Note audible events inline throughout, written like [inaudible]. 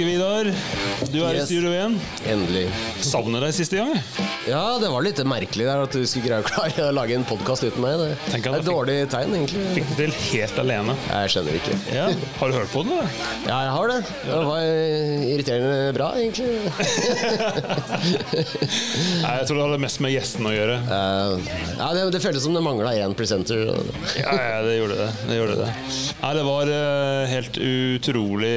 tilbake, Vidar. Du er i Yes. studio igjen. Endelig. Savner deg siste gang. Ja, det var litt merkelig der at du skulle greie å klare å lage en podkast uten meg. Det er et dårlig tegn, egentlig. Fikk det til helt alene. Jeg skjønner ikke. Ja, Har du hørt på den? eller? Ja, jeg har det. Det var irriterende bra, egentlig. [laughs] Nei, Jeg tror det hadde mest med gjestene å gjøre. Ja, det, det føltes som det mangla én presenter. Ja, ja, det gjorde det. det, gjorde det. Nei, det var eh, helt utrolig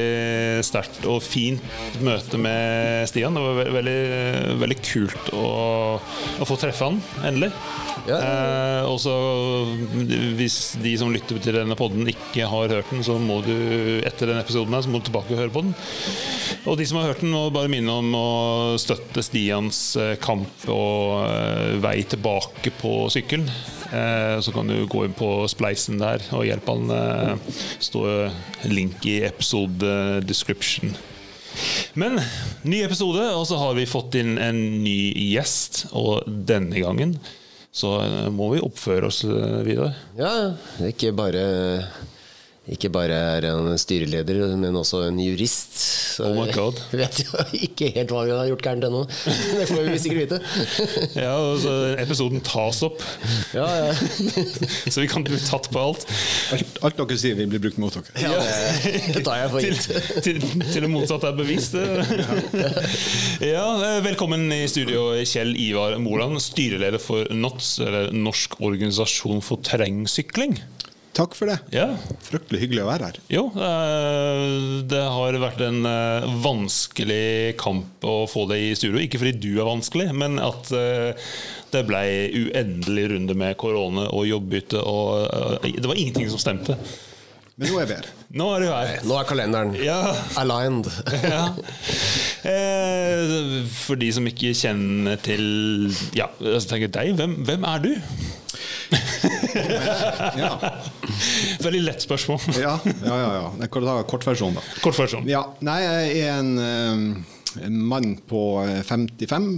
sterkt og fint møte med Stian. Det var ve veldig, veldig kult å, å få treffe han, endelig. Ja. Eh, og så Hvis de som lytter til denne podden ikke har hørt den, så må du etter den episoden her Så må du tilbake og høre på den. Og de som har hørt den, må bare minne om å støtte Stians eh, kamp og eh, vei tilbake på sykkelen. Eh, Så kan du gå inn på spleisen der og hjelpe han. eh, Står link i episode description. Men ny episode, og så har vi fått inn en ny gjest. Og denne gangen så eh, må vi oppføre oss Vidar. videre. Ja, ikke bare ikke bare er en styreleder, men også en jurist. Så Oh my God. Vi [laughs] vet jo ikke helt hva vi har gjort gærent ennå. [laughs] Det får vi sikkert vite. [laughs] Ja, og så Episoden tas opp, Ja, ja. så vi kan bli tatt på alt. Alt, alt dere sier, vil bli brukt mot dere. ja det, det tar jeg for gitt. til, til det motsatte er bevist. Ja, eh, Velkommen i studio, Kjell Ivar Moland, styreleder for NOTS, eller Norsk organisasjon for terrengsykling. Takk for det. Ja, Fryktelig hyggelig å være her. Jo, eh, det har vært en eh, vanskelig kamp å få det i studio. Ikke fordi du er vanskelig, men at eh, det ble uendelig runde med korona og jobbbytte. Og det var ingenting som stemte. Men nå er vi her. Nå er her. Nå er kalenderen Ja, aligned. ja. Eh, for de som ikke kjenner til Ja, jeg tenker deg, hvem, hvem er du? [laughs] Ja, Veldig lett spørsmål. ja, ja. ja, ja. Kortversjonen, da. Kort versjon. Ja, nei, jeg er en, eh, en mann på eh, 55,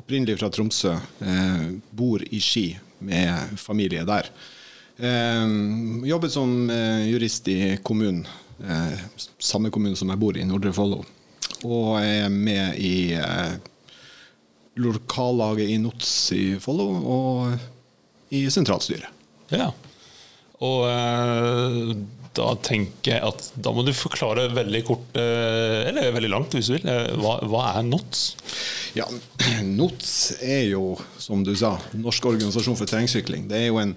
opprinnelig fra Tromsø. Eh, bor i Ski med familie der. Eh, jobbet som eh, jurist i kommunen, eh, samme kommune som jeg bor i, Nordre Follo. Og er med i eh, lokallaget i NOTS i Follo og i sentralstyret. Ja. Og eh, da tenker jeg at da må du forklare veldig kort, eh, eller veldig langt hvis du vil, eh, hva, hva er NOTS? Ja, [clears throat] NOTS er jo, som du sa, Norsk organisasjon for terrengsykling. Det er jo en,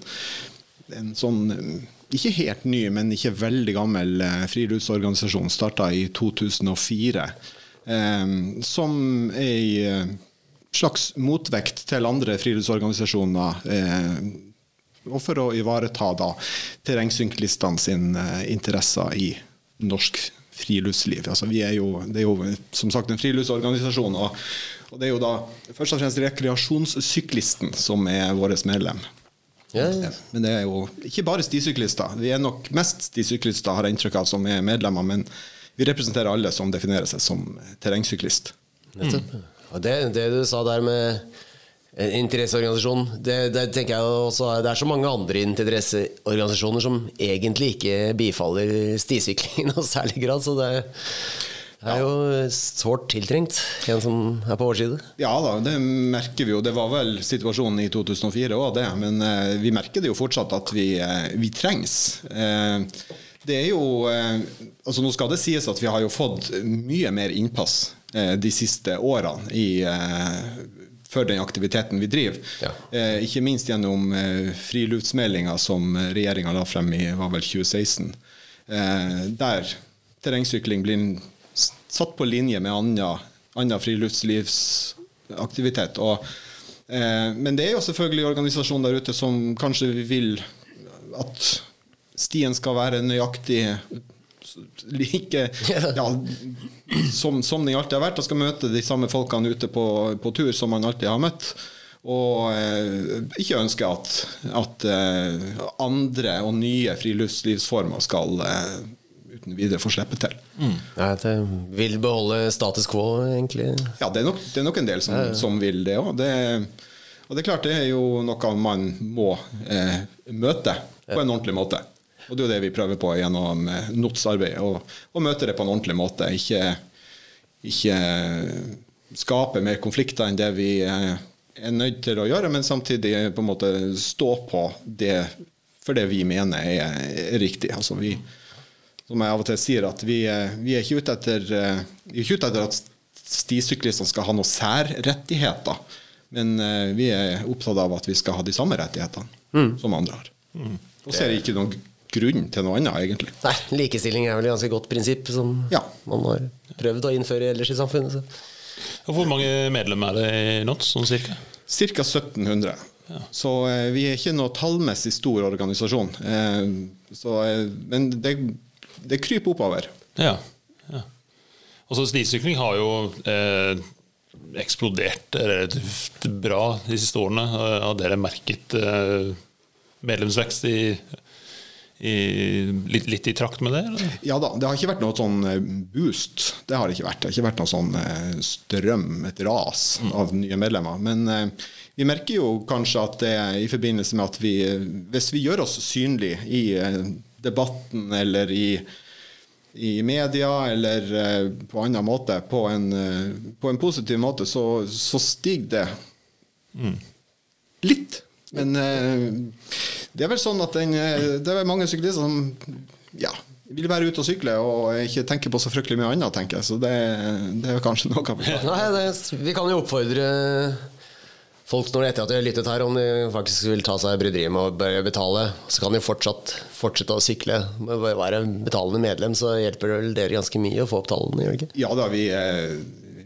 en sånn ikke helt ny, men ikke veldig gammel friluftsorganisasjon. Starta i 2004. Eh, som er i eh, slags motvekt til andre friluftsorganisasjoner. Eh, og for å ivareta da terrengsyklistene sine eh, interesser i norsk friluftsliv. Altså, vi er jo, det er jo som sagt en friluftsorganisasjon, og, og det er jo da først og fremst rekreasjonssyklisten som er vårt medlem. Ja, Ja, Men det er jo ikke bare stisyklister. Vi er nok mest stisyklister, har jeg inntrykk av, som er medlemmer, men vi representerer alle som definerer seg som terrengsyklist. nettopp. Og det, det du sa der med interesseorganisasjon, det, det tenker jeg også Det er så mange andre interesseorganisasjoner som egentlig ikke bifaller stisykling i noe særlig grad, så det er jo sårt tiltrengt, en som er på vår side. Ja da, det merker vi jo. Det var vel situasjonen i 2004 òg, det. Men eh, vi merker det jo fortsatt at vi, eh, vi trengs. Eh, det er jo eh, altså Nå skal det sies at vi har jo fått mye mer innpass de siste årene i eh, for den aktiviteten vi driver. Ja. Eh, ikke minst gjennom eh, friluftsmeldinga som regjeringa la frem i var vel 2016. Eh, der terrengsykling blir satt på linje med annen, friluftslivsaktivitet. Og, eh, men det er jo selvfølgelig organisasjoner der ute som kanskje vil at stien skal være nøyaktig like ja, som, som den alltid har vært. Og skal møte de samme folkene ute på, på tur som man alltid har møtt. Og eh, ikke ønske at, at eh, andre og nye friluftslivsformer skal eh, uten videre få slippe til. Ja, det vil beholde status quo, egentlig. Ja, det er nok, det er nok en del som, som vil det òg. Og det er klart det er jo noe man må eh, møte på en ordentlig måte. Og det er jo det vi prøver på gjennom eh, NOTS-arbeidet. Å møte det på en ordentlig måte. Ikke, ikke skape mer konflikter enn det vi eh, er nødt til å gjøre, men samtidig på en måte stå på det for det vi mener er, riktig. Altså vi, som jeg av og til sier, at vi, eh, vi er ikke ute etter, eh, vi er ikke ute etter at stisyklistene skal ha noen særrettigheter. Men eh, vi er opptatt av at vi skal ha de samme rettighetene som andre har. Og ser ikke noen grunn til noe annet, egentlig. Nei, likestilling er vel et ganske godt prinsipp som Ja. man har prøvd å innføre ellers i samfunnet. Så. Og Hvor mange medlemmer er det i NOTS, sånn cirka? Ca. 1700. Så eh, vi er ikke noe tallmessig stor organisasjon. Eh, så, eh, men det, det kryper oppover. Ja. ja. Og så Stisykling har jo eh, eksplodert relativt bra de siste årene. Har dere merket eh, medlemsvekst i, i, litt, litt i trakt med det? Eller? Ja da, det har ikke vært noe sånn eh, boost. Det har det ikke vært. Det har ikke vært noe sånn eh, strøm, et ras av nye medlemmer. Men eh, vi merker jo kanskje at det er i forbindelse med at vi eh, Hvis vi gjør oss synlige i eh, debatten eller i, i media eller eh, på annen måte, på en, på en positiv måte, så, så stiger det litt. Men eh, det er vel sånn at den, eh, det er mange syklister som ja, vil være ute og sykle og ikke tenke på så fryktelig mye annet, tenker jeg. Så det, det er kanskje noe av [laughs] det. Vi kan jo oppfordre folk når etter at de har lyttet her, om de faktisk vil ta seg bryderiet med å betale. Så kan de fortsatt fortsette å sykle. Være betalende medlem, så hjelper det vel dere ganske mye å få opp tallene, gjør det ikke? Ja da, vi, eh,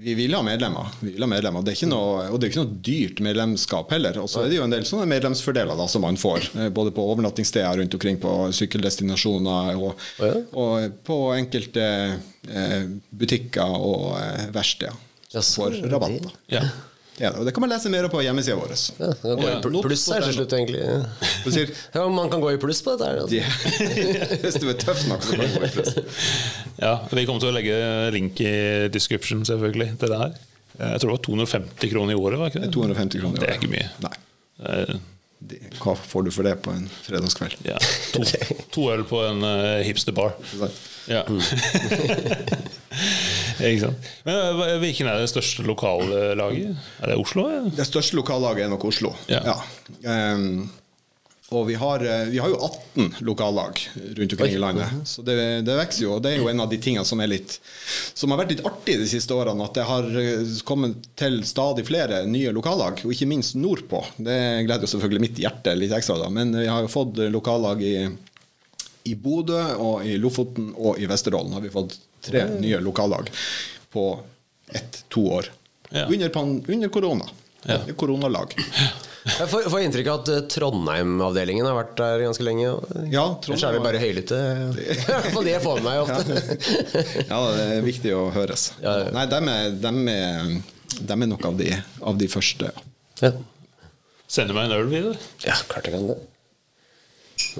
vi vil ha medlemmer. Vi vil ha medlemmer. Det er ikke noe, og det er ikke noe dyrt medlemskap heller. Og så er det jo en del sånne medlemsfordeler da, som man får. eh, Både på overnattingssteder rundt omkring på sykkeldestinasjoner, og, Ja. og på enkelte eh, butikker og eh, verksteder. Jaså, For rabatt. da. Ja. Ja, og det kan man lese mer på hjemmesida vår. Ja, det kan gå i pluss her til slutt, egentlig. Ja. sier, [laughs] Ja, man kan gå i pluss på dette her. Altså. [laughs] Hvis du er tøff nok, så kan du gå i pluss. [laughs] ja. Vi kommer til å legge link i description selvfølgelig til det her. Jeg tror det var 250 kroner i året. var ikke det? 250 kroner. i Det er ikke mye. Nei. Eh, Det, hva får du for det på en fredagskveld? Ja. To, to øl på en uh, hipsterbar. Ja. [laughs] Ikke sant. Men eh, Hvilken er det største lokallaget? Er det Oslo? Eller? Det største lokallaget er nok Oslo. Ja. Ehm, og vi har, eh, vi har jo 18 lokallag rundt omkring i landet. Så det, det vokser jo. Og det er jo en av de tingene som, er litt, som har vært litt artig de siste årene. At det har eh, kommet til stadig flere nye lokallag, og ikke minst nordpå. Det gleder jo selvfølgelig mitt hjerte litt ekstra, da. Men vi har jo fått lokallag i, i Bodø og i Lofoten og i Vesterålen. har vi fått tre nye lokallag på ett-to år. Ja. Under, pan, under korona. Ja. Koronalag. Jeg får, får inntrykk av at eh, Trondheim-avdelingen har vært der ganske lenge. Ja, Ellers er det bare høylytte. [laughs] I hvert fall det jeg får med meg ofte. Ja, det er viktig å høres. Ja, ja. Nei, dem er, dem er, dem er nok av de, av de første. Ja. Sender meg en øl videre? ja, klart jeg kan det.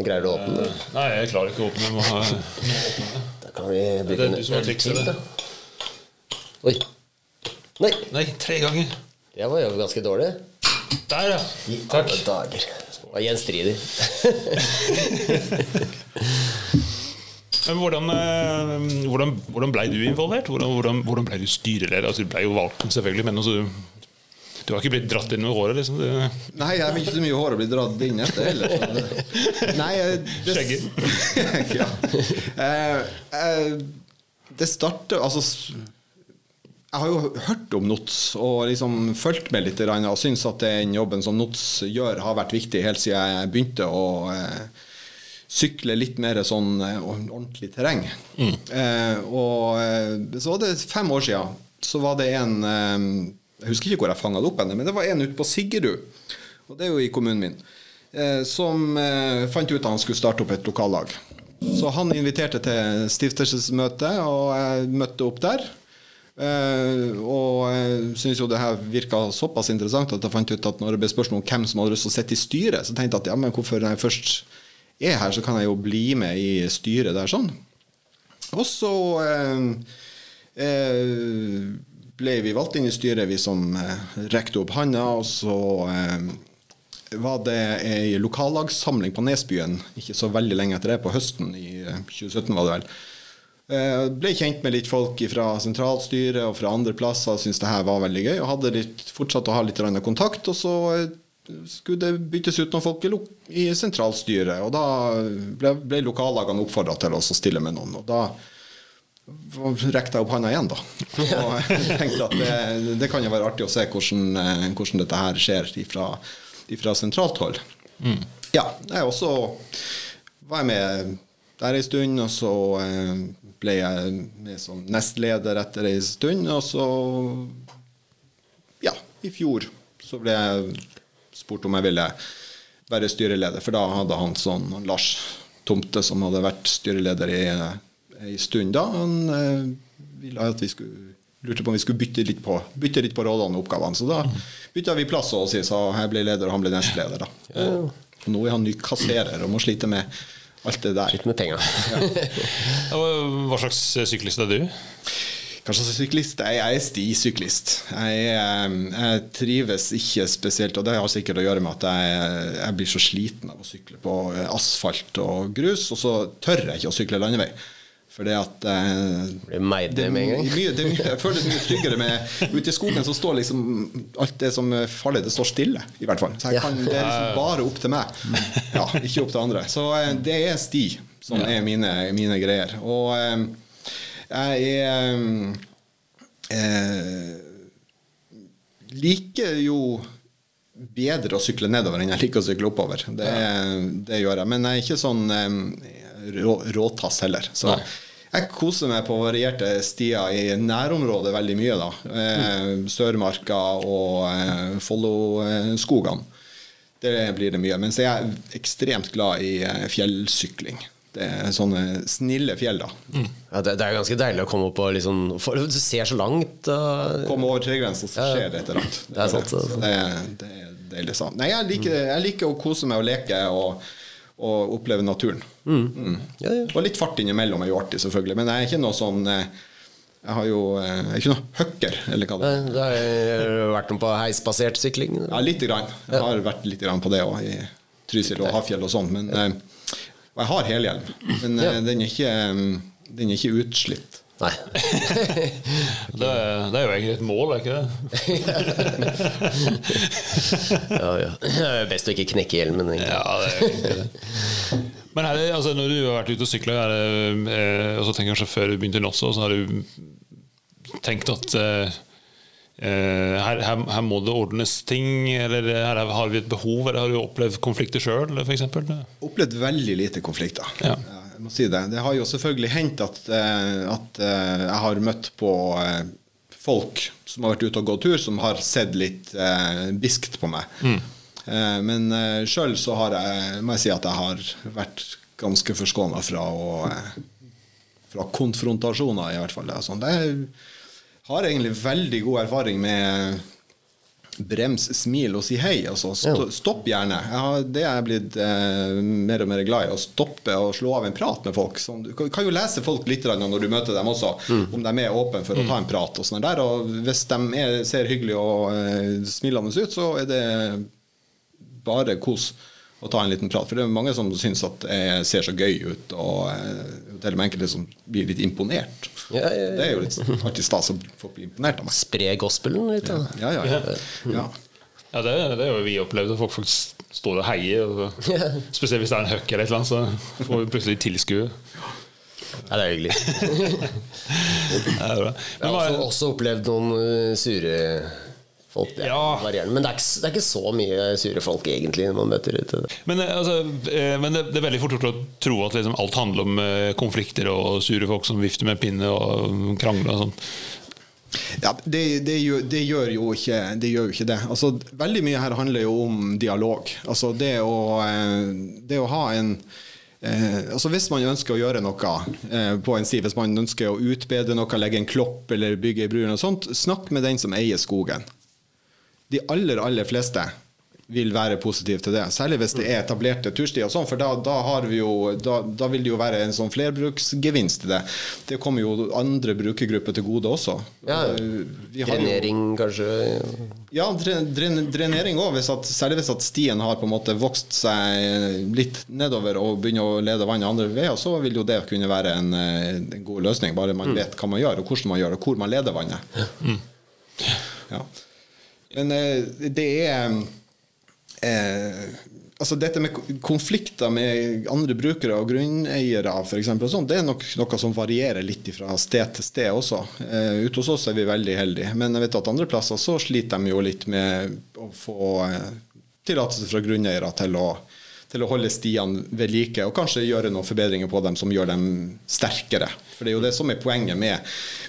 Greier du å åpne det? Nei, jeg klarer ikke å åpne den. Kan vi bruke en øl til, da. Oi. Nei, Nei, tre ganger. det var jo ganske dårlig. Der, ja. I Takk. alle dager. Det var gjenstridig. [laughs] Men hvordan, eh, hvordan, hvordan ble du involvert? Hvordan, hvordan, hvordan ble du styreleder? Altså, du ble jo valgt, selvfølgelig, men altså, du har ikke blitt dratt inn med håret? liksom det, Nei, jeg har ikke så mye hår å bli dratt inn etter heller. det- [laughs] Nei, det, Skjegget. [laughs] ja. uh, uh, det starter Altså jeg har jo hørt om NOTS og liksom fulgt med litt og syns at den jobben som NOTS gjør, har vært viktig helt siden jeg begynte å eh, sykle litt mer sånn eh, ordentlig terreng. Eh, og eh, så var det fem år siden, så var det en eh, Jeg husker ikke hvor jeg fanga det opp, henne, men det var en ute på Siggerud, og det er jo i kommunen min, eh, som eh, fant ut at han skulle starte opp et lokallag. Så han inviterte til stiftelsesmøte, og jeg møtte opp der. Uh, og jeg syntes jo det her virka såpass interessant at jeg fant ut at når det ble spørsmål om hvem som hadde lyst til å sitte i styret, så tenkte jeg at ja, men hvorfor jeg først er her, så kan jeg jo bli med i styret der sånn. Og så uh, eh, ble vi valgt inn i styret, vi som eh, rekte opp handa, og så eh, var det ei lokallagssamling på Nesbyen ikke så veldig lenge etter det, på høsten i eh, 2017 var det vel. Eh, ble kjent med litt folk fra sentralstyret og fra andre plasser. Syntes det her var veldig gøy. Og hadde litt, fortsatt å ha litt kontakt. Og så eh, skulle det byttes ut noen folk i sentralstyret. Og da ble, ble lokallagene oppfordra til å stille med noen. Og da rekte jeg opp hånda igjen, da. [laughs] Og jeg tenkte at det, det kan jo være artig å se hvordan, eh, hvordan dette her skjer ifra, ifra sentralt hold. Ja, jeg også var jeg med der ei stund, og så eh, ble jeg med som nestleder etter ei stund, og så Ja, i fjor så ble jeg spurt om jeg ville være styreleder, for da hadde han sånn Lars Tomte, som hadde vært styreleder i ei stund da, han eh, ville at vi skulle lurte på om vi skulle bytte litt på Bytte litt på rollene og oppgavene. Så da bytta vi plass, og så jeg ble leder, og han ble nestleder. da. Og nå er han ny kasserer og må slite med alt det der. Slite med penger. Ja, [laughs] Hva slags syklist er du? Kanskje slags syklist? Jeg er stisyklist. Jeg, eh, jeg trives ikke spesielt, og det har sikkert å gjøre med at jeg, jeg blir så sliten av å sykle på eh, asfalt og grus, og så tør jeg ikke å sykle landevei. For det at eh, Blir meid det er med en gang. mye, det er mye, jeg føler det er mye tryggere med Ute i skogen så står liksom alt det som faller, det står stille, i hvert fall. Så jeg kan, det er liksom bare opp til meg. Ja, ikke opp til andre. Så eh, det er sti som er mine, mine greier. Og eh, jeg er eh, liker jo bedre å sykle nedover enn jeg liker å sykle oppover. Det, det gjør jeg. Men jeg er ikke sånn eh, rå, råtass heller. Så Nei. Jeg koser meg på varierte stier i nærområdet veldig mye. da. Eh, Sørmarka og eh, Folloskogene. Det blir det mye. Mens jeg er ekstremt glad i eh, fjellsykling. Det er sånne snille fjell, da. Ja, det, det er ganske deilig å komme opp og liksom for, Du ser så langt. Uh, Komme over tregrensa, så skjer det et eller annet. Det er sant, Det, det, det er deilig sant. Nei, jeg liker, jeg liker å kose meg og leke og, og oppleve naturen. Mm. Ja, ja. Og litt fart innimellom er jo artig, selvfølgelig. Men jeg er ikke noe sånn eh, Jeg har jo eh, jeg er ikke noe hooker, eller hva det er. Du har vært noe på heisbasert sykling. Ja, lite grann. Jeg har vært litt grann på det òg, i Trysil og Hafjell og sånn. Men eh, og jeg har helhjelm, men den, er ikke, den er ikke utslitt. Nei. [laughs] Det, er- det er jo egentlig et mål, er ikke det? [laughs] ja, ja. Det er best å ikke knekke hjelmen. egentlig. Ja, det er egentlig det. Men det, altså, når du har vært ute og sykla, det, eh, og så tenker kanskje før du begynte i Nosso, så har du tenkt at eh, eh, her, her, her må det ordnes ting, eller her er- har vi et behov, eller har du opplevd konflikter sjøl, f.eks.? opplevd veldig lite konflikter. Ja. Må si det. Det har jo selvfølgelig hendt at, eh, at eh, jeg har møtt på eh, folk som har vært ute og gått tur, som har sett litt biskt på meg. Mm. men sjøl så har jeg, må jeg si at jeg har vært ganske forskåna fra, fra konfrontasjoner, i hvert fall. Det sånn. Jeg har egentlig veldig god erfaring med brems, smil og si hei. Altså, sto, stopp gjerne. Ja, det er jeg blitt eh, mer og mer glad i. Å stoppe og slå av en prat med folk. Sånn, du kan, jo lese folk litt når du møter dem også, om de er åpne for å ta en prat. Og sånn der, og hvis de er, ser hyggelige og eh, smilende ut, så er det bare kos å ta en liten prat. For det er mange som syns at jeg ser så gøy ut, og eh, til og med enkelte som blir litt imponert. Ja, ja, ja. Det er jo litt alltid stas å få bli imponert av meg. Spre gospelen litt. Ja, ja, ja. ja. Ja, det, det er jo vi opplevd, folk faktisk står og heier. Og, spesielt hvis det er en huck eller et eller annet, så får vi plutselig tilskue. Ja, det er hyggelig. [laughs] Det er bra. Jeg har også, også opplevd noen uh, sure folk. Det er Ja. varierende. Men det er, ikke, det er ikke så mye sure folk egentlig når man møter ute. Men, eh, altså, eh, men det, det er veldig fort gjort å tro at liksom alt handler om eh, konflikter og sure folk som vifter med pinne og krangler og sånn. Ja, det, det, gjør, det, gjør jo ikke, det gjør jo ikke det. Altså, veldig mye her handler jo om dialog. Altså det å, det å ha en eh, altså Hvis man ønsker å gjøre noe eh, på en sti, hvis man ønsker å utbedre noe, legge en klopp eller bygge ei bru, eller noe sånt, snakk med den som eier skogen. De aller, aller fleste vil være positiv til det. Særlig hvis det er etablerte turstier og sånn, for da, da, har vi jo, da, da, vil det jo være en sånn flerbruksgevinst i det. Det kommer jo andre brukergrupper til gode også. Ja, Drenering, kanskje? Ja, dren, drenering òg. Særlig hvis at stien har på en måte vokst seg litt nedover og begynner å lede vannet andre veier, så vil jo det kunne være en, en god løsning. Bare man mm. vet hva man gjør, og hvordan man gjør det, og hvor man leder vannet. Mm. Ja. Men eh, det er eh, altså dette med konflikter med andre brukere og grunneiere for eksempel, det er nok noe som varierer litt fra sted til sted også. Eh, ute hos oss er vi veldig heldige, men jeg vet at andre plasser så sliter de jo litt med å få eh, tillatelse fra grunneiere til å, til å holde stiene ved like, og kanskje gjøre noen forbedringer på dem som gjør dem sterkere. For det er jo det som er poenget med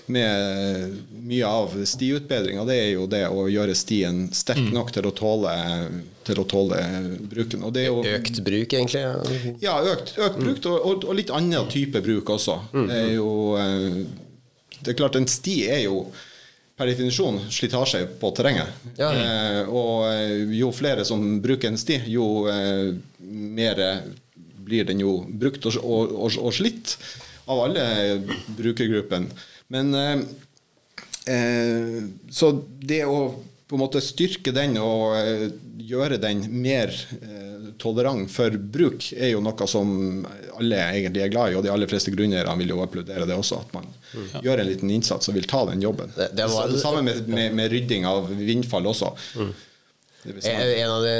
med mye av stiutbedringa, det er jo det å gjøre stien sterk mm. nok til å tåle, til å tåle bruken. Jo, økt bruk, egentlig? Ja, økt, økt bruk, og, og, og, litt annen type bruk også. Mm. Det er jo eh, Det er klart, en sti er jo per definisjon slitasje på terrenget. Ja. Eh, og eh, jo flere som bruker en sti, jo eh, mer blir den jo brukt og, og, og slitt av alle brukergruppene. Men eh, eh, Så det å på en måte styrke den og eh, gjøre den mer eh, tolerant for bruk, er jo noe som alle egentlig er glad i, og de aller fleste grunneierne vil jo applaudere det også. At man ja. gjør en liten innsats og vil ta den jobben. Det, det, var, det samme med, med, med, rydding av vindfall også. Mm. En av de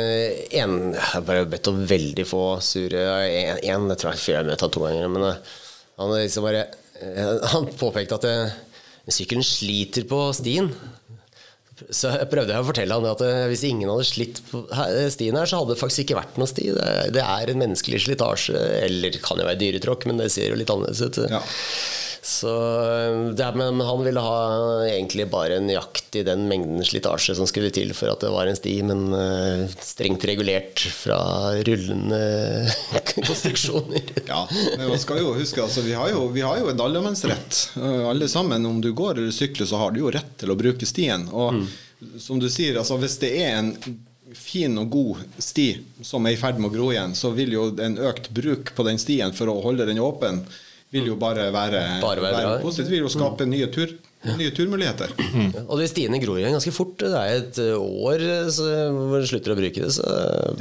en, Jeg har bare bedt om veldig få sure En, en jeg tror jeg har møtt to ganger, men han liksom bare Eh, han påpekte at eh, sykkelen sliter på stien. Så jeg prøvde å fortelle han at eh, hvis ingen hadde slitt på stien her, så hadde det faktisk ikke vært noe sti. Det er en menneskelig slitasje. Eller det kan jo være dyretråkk, men det ser jo litt annerledes ut. Ja. Så er, men han ville ha egentlig bare nøyaktig den mengden slitasje som skulle til for at det var en sti, men uh, strengt regulert fra rullende [laughs] konstruksjoner. ja, men man skal jo huske altså, vi, har jo, vi har jo en allemannsrett. Uh, alle sammen, om du går eller sykler, så har du jo rett til å bruke stien. Og mm. som du sier, altså, hvis det er en fin og god sti som er i ferd med å gro igjen, så vil jo en økt bruk på den stien for å holde den åpen vil jo bare være, bare være, være positivt. Vil jo skape nye, tur, nye turmuligheter. Mm. Og de stiene gror igjen ganske fort. Det er et år hvor du slutter å bruke det, så,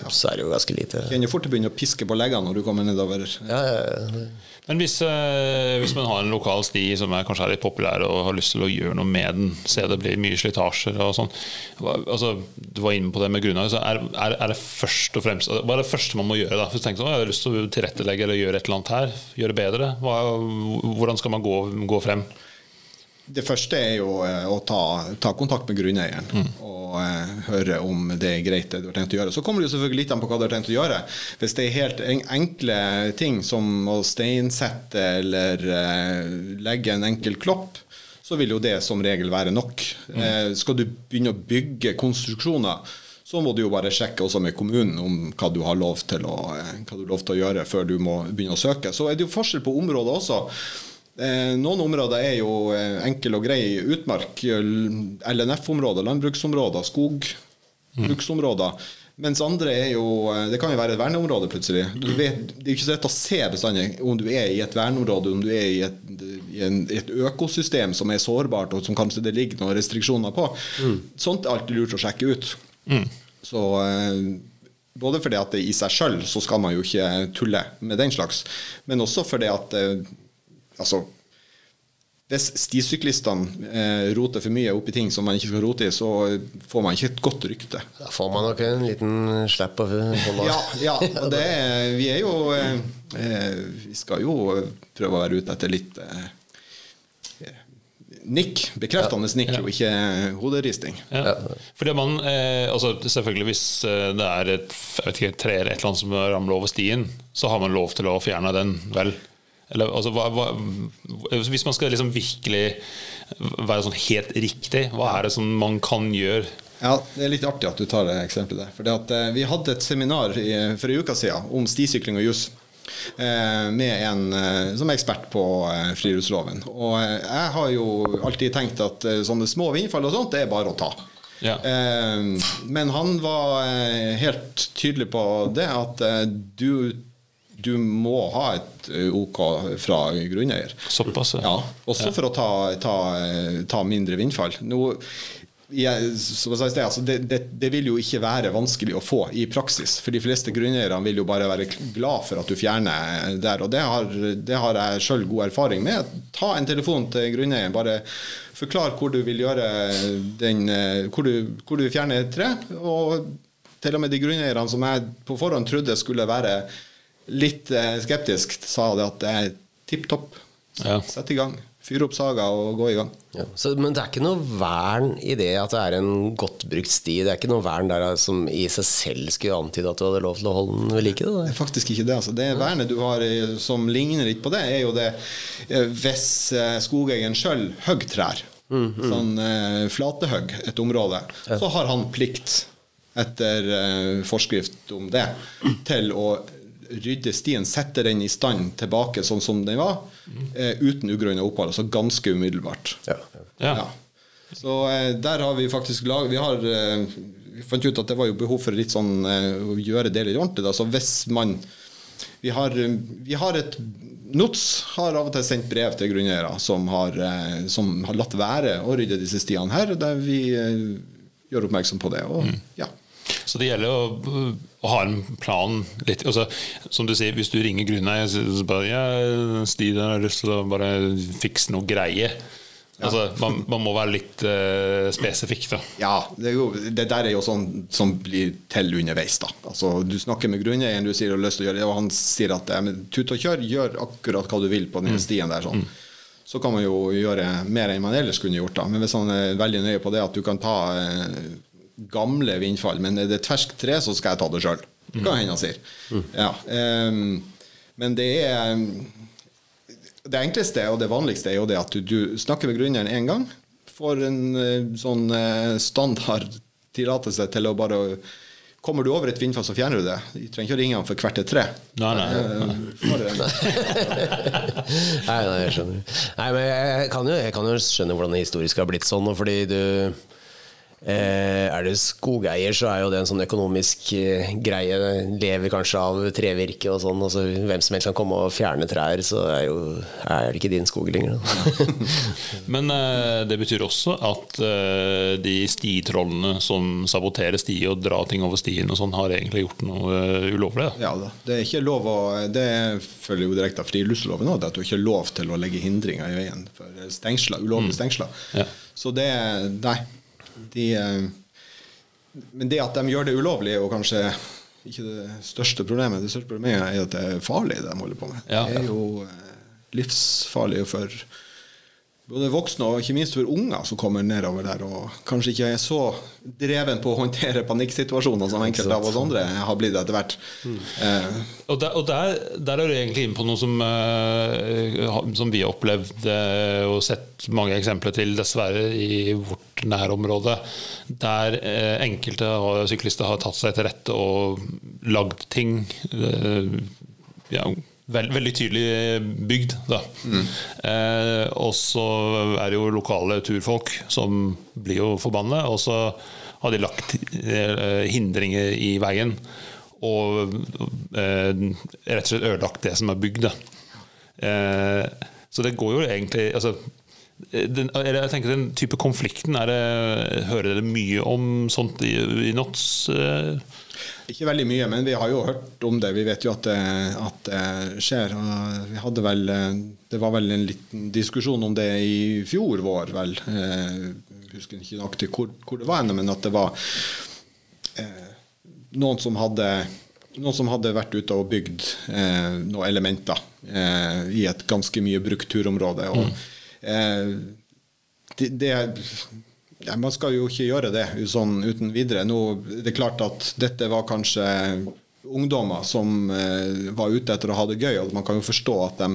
ja. så er det jo ganske lite. Kjenner fort å begynner å piske på leggene når du kommer nedover. Ja, ja, men hvis, eh, hvis, man har en lokal sti som er kanskje er litt populær og har lyst til å gjøre noe med den, se det blir mye slitasjer og sånn altså, Du var inne på det med grunnlag. Er, er, er, det først og fremst Hva er det første man må gjøre? da? For tenk sånn, Jeg har lyst til å tilrettelegge eller gjøre et eller annet her. Gjøre bedre. Hva, hvordan skal man gå, gå frem? Det første er jo eh, å ta, ta kontakt med grunneieren mm. og uh, høre om det er greit det du har tenkt å gjøre. Så kommer det jo selvfølgelig litt an på hva du har tenkt å gjøre. Hvis det er helt enkle ting som å steinsette eller uh, legge en enkel klopp, så vil jo det som regel være nok. Mm. Uh, skal du begynne å bygge konstruksjoner, så må du jo bare sjekke også med kommunen om hva du har lov til å, lov til å gjøre før du må begynne å søke. Så er det jo forskjell på området også. Eh, noen områder er jo eh, enkel og grei utmark. LNF-områder, landbruksområder, skogbruksområder. Mens andre er jo eh, Det kan jo være et verneområde plutselig. Vet, det er jo ikke så lett å se bestandig om du er i et verneområde, om du er i et, i en, et økosystem som er sårbart, og som kanskje det ligger noen restriksjoner på. Mm. Sånt er alltid lurt å sjekke ut. Mm. Så både fordi at det i seg sjøl så skal man jo ikke tulle med den slags, men også fordi at Altså hvis stisyklistene eh, roter for mye opp i ting som man ikke skal rote i, så får man ikke et godt rykte. Da får man nok en liten slipp av hånda. Ja, ja, og det, vi er jo eh, eh, Vi skal jo prøve å være ute etter litt eh, nikk, bekreftende nikk, ja. og ikke hoderisting. Ja. Fordi man, eh, altså Selvfølgelig hvis eh, det er et, jeg vet ikke, tre eller et eller annet som ramler over stien, så har man lov til å fjerne den, vel? Eller, altså, hva, hva, hvis man skal liksom virkelig være sånn helt riktig, hva er det som man kan gjøre? Ja, Det er litt artig at du tar det eksempelet. der. At, eh, vi hadde et seminar i, for en uke siden om stisykling og juss. Eh, med en eh, som er ekspert på eh, friluftsloven. Og eh, jeg har jo alltid tenkt at eh, sånne små vindfall og sånt, det er bare å ta. Ja. Eh, men han var eh, helt tydelig på det at eh, du, du må ha et eh, OK fra grunneier. Såpass, Ja, også for å ta, ta, eh, ta mindre vindfall. Nå, jeg, sted, altså det, det, det vil jo ikke være vanskelig å få i praksis. For de fleste grunneierne vil jo bare være glad for at du fjerner der. Og det har, det har jeg sjøl god erfaring med. Ta en telefon til grunneieren. Bare forklar hvor du vil gjøre den eh, Hvor du, hvor du vil fjerne et tre. Og til og med de grunneierne som jeg på forhånd trodde skulle være litt eh, skeptisk, sa det at det er tipp topp. Ja. Sett i gang. Fyr opp saga og gå i gang. Ja, så, men det er ikke noe vern i det at det er en godt brukt sti? Det er ikke noe vern der som i seg selv skulle antyde at du hadde lov til å holde den ved like? Det det er faktisk ikke det. Altså. Det vernet du har eh, som ligner litt på det, er jo det eh, hvis eh, skogeieren sjøl hogger trær, sånn eh, flatehogg et område, så har han plikt etter eh, forskrift om det til å rydde stien, sette den i stand tilbake sånn som den var, eh, uten ugrunna opphold. Altså ganske umiddelbart. Ja. Ja. Ja. Så eh, der har vi faktisk lag, vi, har, eh, vi fant ut at det var jo behov for litt sånn eh, å gjøre det litt ordentlig. Da. Så hvis man vi har, vi har et NOTS har av og til sendt brev til grunneiere som har, som har latt være å rydde disse stiene her, der vi gjør oppmerksom på det. Og, ja. Så det gjelder å, å ha en plan litt altså, Som du sier, hvis du ringer grunneier så bare ja, Stig har lyst til å bare fikse noe greie. Altså, man, man må være litt uh, spesifikk, da. Ja, det, jo, det der er jo sånn som blir til underveis. da. Altså, Du snakker med grunneieren, du sier du har lyst til å gjøre det, og han sier at ja, men tut og kjør, gjør akkurat hva du vil på den stien der. sånn. Så kan man jo gjøre mer enn man ellers kunne gjort. da. Men hvis han er veldig nøye på det at du kan ta eh, gamle vindfall, men er det et ferskt tre, så skal jeg ta det sjøl. Det kan hende han sier. Ja, um, men det er det enkleste og det vanligste er jo det at du, du snakker med grunneieren én gang, får en eh, sånn eh, standard tillatelse til å bare Kommer du over et vindfall, så fjerner du det. Du trenger ikke å ringe han for hvert et tre. Nei, nei. Eh, [laughs] Nei, nei, jeg skjønner. Nei, men jeg kan, jo, jeg kan jo skjønne hvordan det historisk har blitt sånn. Fordi du eh, Er du skogeier, så er jo det en sånn økonomisk eh, greie. Lever kanskje av trevirke og sånn. Altså, hvem som helst kan komme og fjerne trær, så er, jo, er det ikke din skog lenger. [laughs] Men eh, det betyr også at eh, de stitrollene som saboterer sti og drar ting over stien og sånn, har egentlig gjort noe eh, ulovlig. Da. Ja da. Det er ikke lov å Det følger jo direkte av friluftsloven òg, at du ikke har lov til å legge hindringer i veien for stengsler, ulovlige stengsler. Ja. Så det Nei. De eh, Men det at de gjør det ulovlig, jo kanskje ikke det største problemet. Det største problemet er at det er farlig, det de holder på med. Ja. Det er jo eh, livsfarlig for både voksne og ikke minst for unger som kommer nedover der og kanskje ikke er så dreven på å håndtere panikksituasjoner som enkelte av oss andre har blitt etter hvert. Eh, Og, der, og der, der er du egentlig inne på noe som, eh, som vi har opplevd eh, og sett mange eksempler til, dessverre, i vårt nærområde. Der eh, enkelte syklister har tatt seg til rette og lagd ting. eh, ja, vel, veldig tydelig bygd, da. Eh, og så er det jo lokale turfolk som blir jo forbanna, og så har de lagt eh, hindringer i veien og eh, rett og slett ødelagt det som er bygd. Eh, så det går jo egentlig altså, den, jeg tenker den type konflikten det, Hører dere mye om sånt i, i NOTS? Eh? Ikke veldig mye, men vi har jo hørt om det. Vi vet jo at det, at det skjer. Vi hadde vel, det var vel en liten diskusjon om det i fjor vår, vel. Eh, Jeg husker ikke nøyaktig hvor, hvor det var ennå, men at det var eh, noen som hadde noen som hadde vært ute og bygd eh, noen elementer eh, i et ganske mye brukt turområde. Og, eh, det, det ja, Man skal jo ikke gjøre det sånn uten videre. Nå, det er klart at dette var kanskje ungdommer som eh, var ute etter å ha det gøy, og man kan jo forstå at de,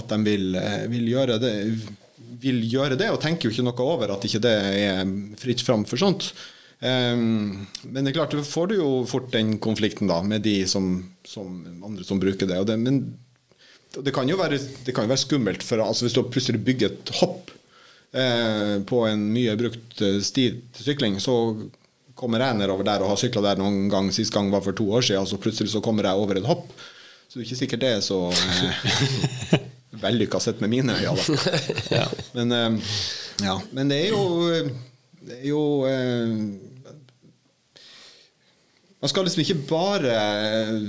at de vil, eh, vil, gjøre det, vil gjøre det, og tenker jo ikke noe over at ikke det er fritt fram for sånt. Um, men det er klart, du får du jo fort den konflikten da med de som, som andre som bruker det. Det men det kan jo være, det kan jo være skummelt, for altså, hvis du plutselig bygger et hopp eh, på en mye brukt eh, sti til sykling, så kommer jeg nedover der og har sykla der noen gang. Sist gang var for to år siden, og så plutselig så kommer jeg over et hopp. Så det er ikke sikkert det er så eh, [laughs] vellykka sett med mine øyne, da. [laughs] Men, eh, ja. Men det er jo Det er jo eh, Man skal liksom ikke bare eh,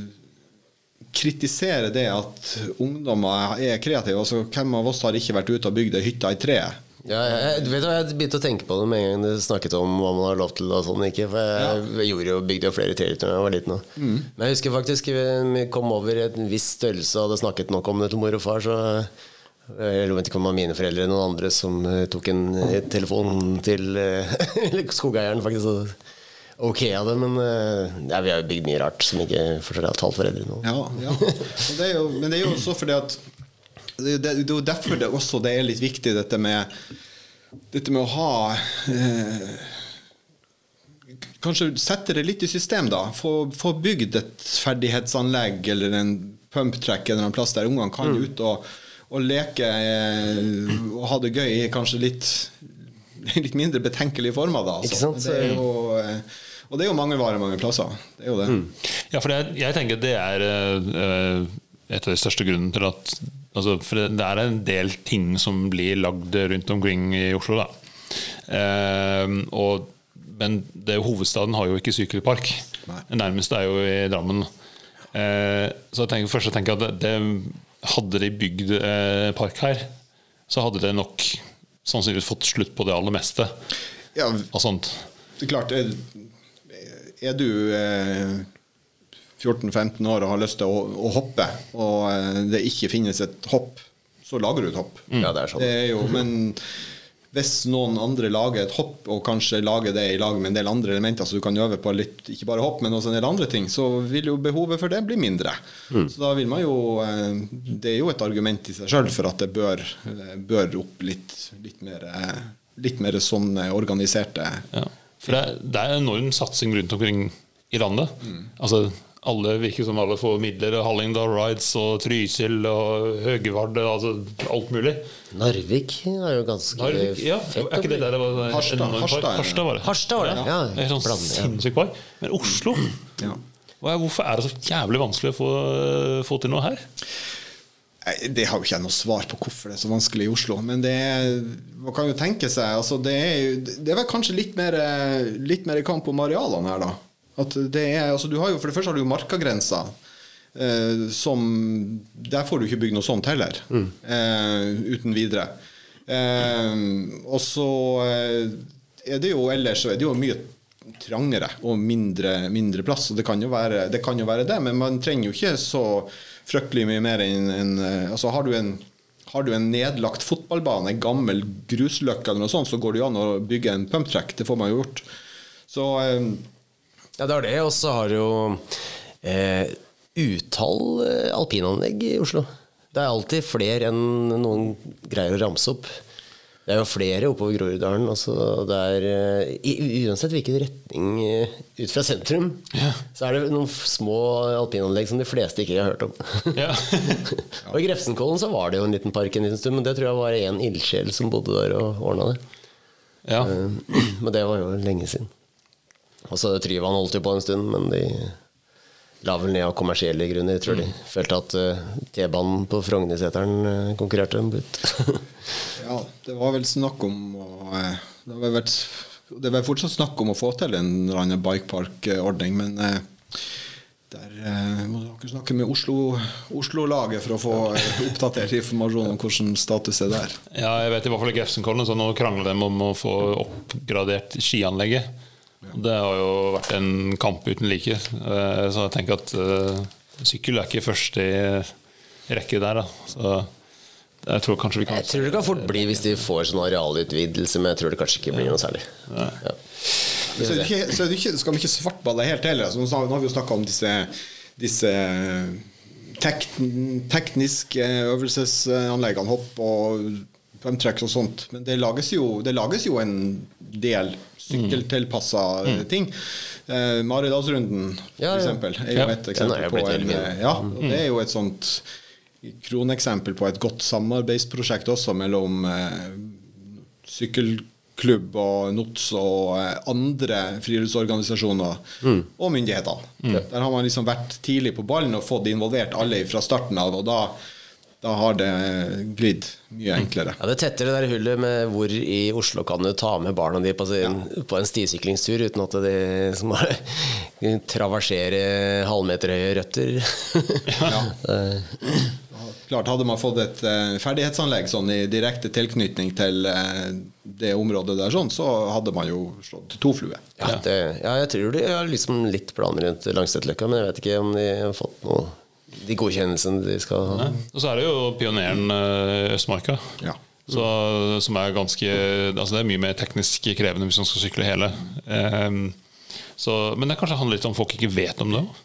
kritisere det at ungdommer er kreative. Altså, hvem av oss har ikke vært ute og bygd ei hytte i treet? Ja, jeg, du vet hva, jeg begynte å tenke på det med en gang du snakket om hva man har lov til. og sånn, ikke? For jeg, jeg gjorde jo, bygde jo flere trehytter da jeg var liten. Mm. Men jeg husker faktisk vi kom over en viss størrelse og hadde snakket nok om det til mor og far. så jeg vet ikke om det var mine foreldre eller noen andre som eh, tok en eh, telefon til eh, [laughs] skogeieren faktisk og ok av det. Men ja, vi har jo bygd mye rart som ikke forstår jeg har talt foreldre nå. Ja, ja. Det jo, men det er jo også fordi at Det det- det er derfor det også det er litt viktig dette med Dette med å ha eh, Kanskje sette det litt i system, da. Få, få bygd et ferdighetsanlegg eller en pumptrack eller en plass der ungene kan Mm. ut og, og leke eh, og ha det gøy i kanskje litt Litt mindre betenkelige former, da. Altså. Det er jo, eh, og det er jo mangelvare mange plasser. Det er jo det. Mm. Ja, for jeg, jeg tenker det er eh, et av de største grunnene til at altså, For det, er en del ting som blir lagd rundt omkring i Oslo, da. Eh, og, men det, hovedstaden har jo ikke sykkelpark. Det nærmeste er jo i Drammen. Eh, så jeg tenker, først jeg tenker at det, det, hadde de bygd eh, park her, så hadde det nok sannsynligvis fått slutt på det aller meste Ja, av sånt. Det er klart, er, er du eh, 14-15 år og har lyst til å, å hoppe, og eh, det ikke finnes et hopp, så lager du et hopp. Ja, det er sånn. Det er jo, men hvis noen andre lager et hopp, og kanskje lager det i lag med en del andre elementer, så du kan øve på litt, ikke bare hopp, men også en del andre ting, så vil jo behovet for det bli mindre. Så da vil man jo eh, Det er jo et argument i seg sjøl for at det bør, eh, bør opp litt, litt mer Litt mer sånn eh, organiserte Ja. For det er, det er enorm satsing rundt omkring i landet. Altså, alle virker som alle får midler. Hallingdal Rides og Trysil og Høgevard altså alt mulig. Narvik er jo ganske Narvik, ja, fett er ikke det der det var Harstad. Harstad. Harstad var det. Harstad var det, ja. Det er sånn Blande, ja. sinnssyk park. Men Oslo Ja. Hvorfor er det så jævlig vanskelig å få, få til noe her? Det har jo ikke jeg noe svar på hvorfor det er så vanskelig i Oslo. Men det er, man kan jo tenke seg altså det, er, det er vel kanskje litt mer, litt mer kamp om arealene her, da. At det er, altså du har jo, for det første har du jo markagrensa. Eh, som Der får du ikke bygd noe sånt heller. Eh, uten videre. Eh, og så eh, er det jo ellers så er det jo mye trangere og mindre, mindre plass. Og det kan, være, det kan jo være det, men man trenger jo ikke så fryktelig mye mer enn enn, eh, altså har du en har du en nedlagt fotballbane, en gammel grusløkke eller noe sånt, så går det jo an å bygge en pumptrack. Det får man jo gjort. Så eh, Ja, det er det. Og så har du jo eh, utall eh, alpinanlegg i Oslo. Det er alltid flere enn noen greier å ramse opp. Det er jo flere oppover Groruddalen. Altså det er, eh, uansett hvilken retning eh, ut fra sentrum, Ja. så er det noen små alpinanlegg som de fleste ikke har hørt om. Ja. [laughs] og I Grefsenkollen så var det jo en liten park en liten stund, men det tror jeg var én ildsjel som bodde der og ordna det. ja. [clears throat] Men det var jo lenge siden. Og så Tryvann holdt jo på en stund, men de la vel ned av kommersielle grunner. Jeg tror de følte at uh, T-banen på Frognerseteren uh, konkurrerte dem ut. [laughs] ja, det var vel snakk om å eh, Det har vært det er fortsatt snakk om å få til en eller annen bikepark-ordning, men eh, der eh, må dere snakke med Oslo- Oslo-laget for å få eh, oppdatert informasjon om hvordan status er der. Ja, jeg vet i hvert fall i Grefsenkollen så nå krangler de om å få oppgradert skianlegget. Det har jo vært en kamp uten like. Eh, Så jeg tenker at eh, sykkel er ikke først i rekke der. Da. Så jeg tror kanskje vi kan Jeg tror det kan fort bli hvis de får sånn arealutvidelse, men jeg tror det kanskje ikke blir noe særlig. Ja. Så er det ikke, så er det ikke, skal vi ikke svartballe helt heller. Så nå nå har vi jo snakka om disse, disse tek, tekniske øvelsesanleggene, hopp og pumptracks og sånt. Men det lages jo, det lages jo en del sykkeltilpassa ting. Eh, Maridalsrunden, Ja, for eksempel, er jo et eksempel på en eh, Ja, det er jo et sånt kroneksempel på et godt samarbeidsprosjekt også mellom eh, sykkelklubb og NOTS og eh, andre friluftsorganisasjoner og myndighetene. Der har man liksom vært tidlig på ballen og fått involvert alle fra starten av, og da, da har det glidd mye enklere. Ja, Det tetter det der hullet med hvor i Oslo kan du ta med barna de på, sin, på en stisyklingstur uten at de som har [laughs] traversere halvmeterhøye røtter. [laughs] Klart, Hadde man fått et eh, ferdighetsanlegg sånn i direkte tilknytning til eh, det området der, sånn, så hadde man jo slått to fluer. Ja, ja, jeg tror de har liksom litt planer rundt Langsetløkka, men jeg vet ikke om de har fått noe de godkjennelsene de skal ha. Og så er det jo pioneren eh, Østmarka. Ja. Så, som er ganske Altså det er mye mer teknisk krevende hvis man skal sykle hele. Um, så, men det kanskje handler litt om folk ikke vet om det òg?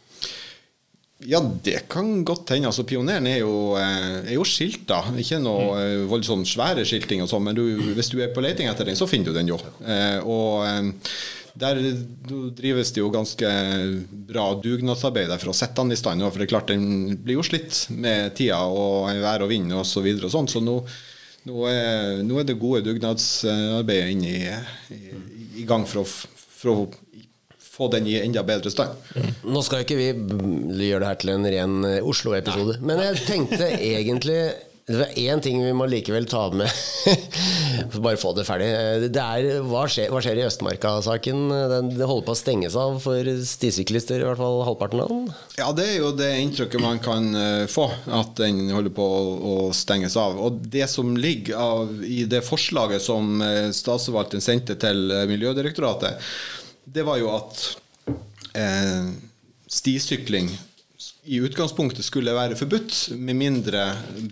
Ja, det kan godt hende. Altså, pioneren er jo, eh, er jo skilta. Ikke noe eh, voldsomt svære skilting, og sånn, men du, hvis du er på leting etter den, så finner du den jo. Eh, og eh, der drives det jo ganske bra dugnadsarbeid for å sette den i stand. For det er klart den blir jo slitt med tida og vær og vind og så videre og sånn. Så nå, nå, er, nå er det gode dugnadsarbeidet inne i, i, i gang for å, for å få den i enda bedre stand. Nå skal ikke vi gjøre det her til en ren eh, Oslo-episode, men jeg tenkte egentlig det er én ting vi må likevel ta med, [laughs] bare få det ferdig. Det er, hva, skjer, hva skjer i Østmarka-saken? Det holder på å stenges av for stisyklister, i hvert fall halvparten av den. Ja, det er jo det inntrykket man kan eh, få, at den holder på å, stenges av. Og det som ligger av, i det forslaget som uh, statsforvalteren sendte til eh, Miljødirektoratet, det var jo at eh, stisykling i utgangspunktet skulle være forbudt, med mindre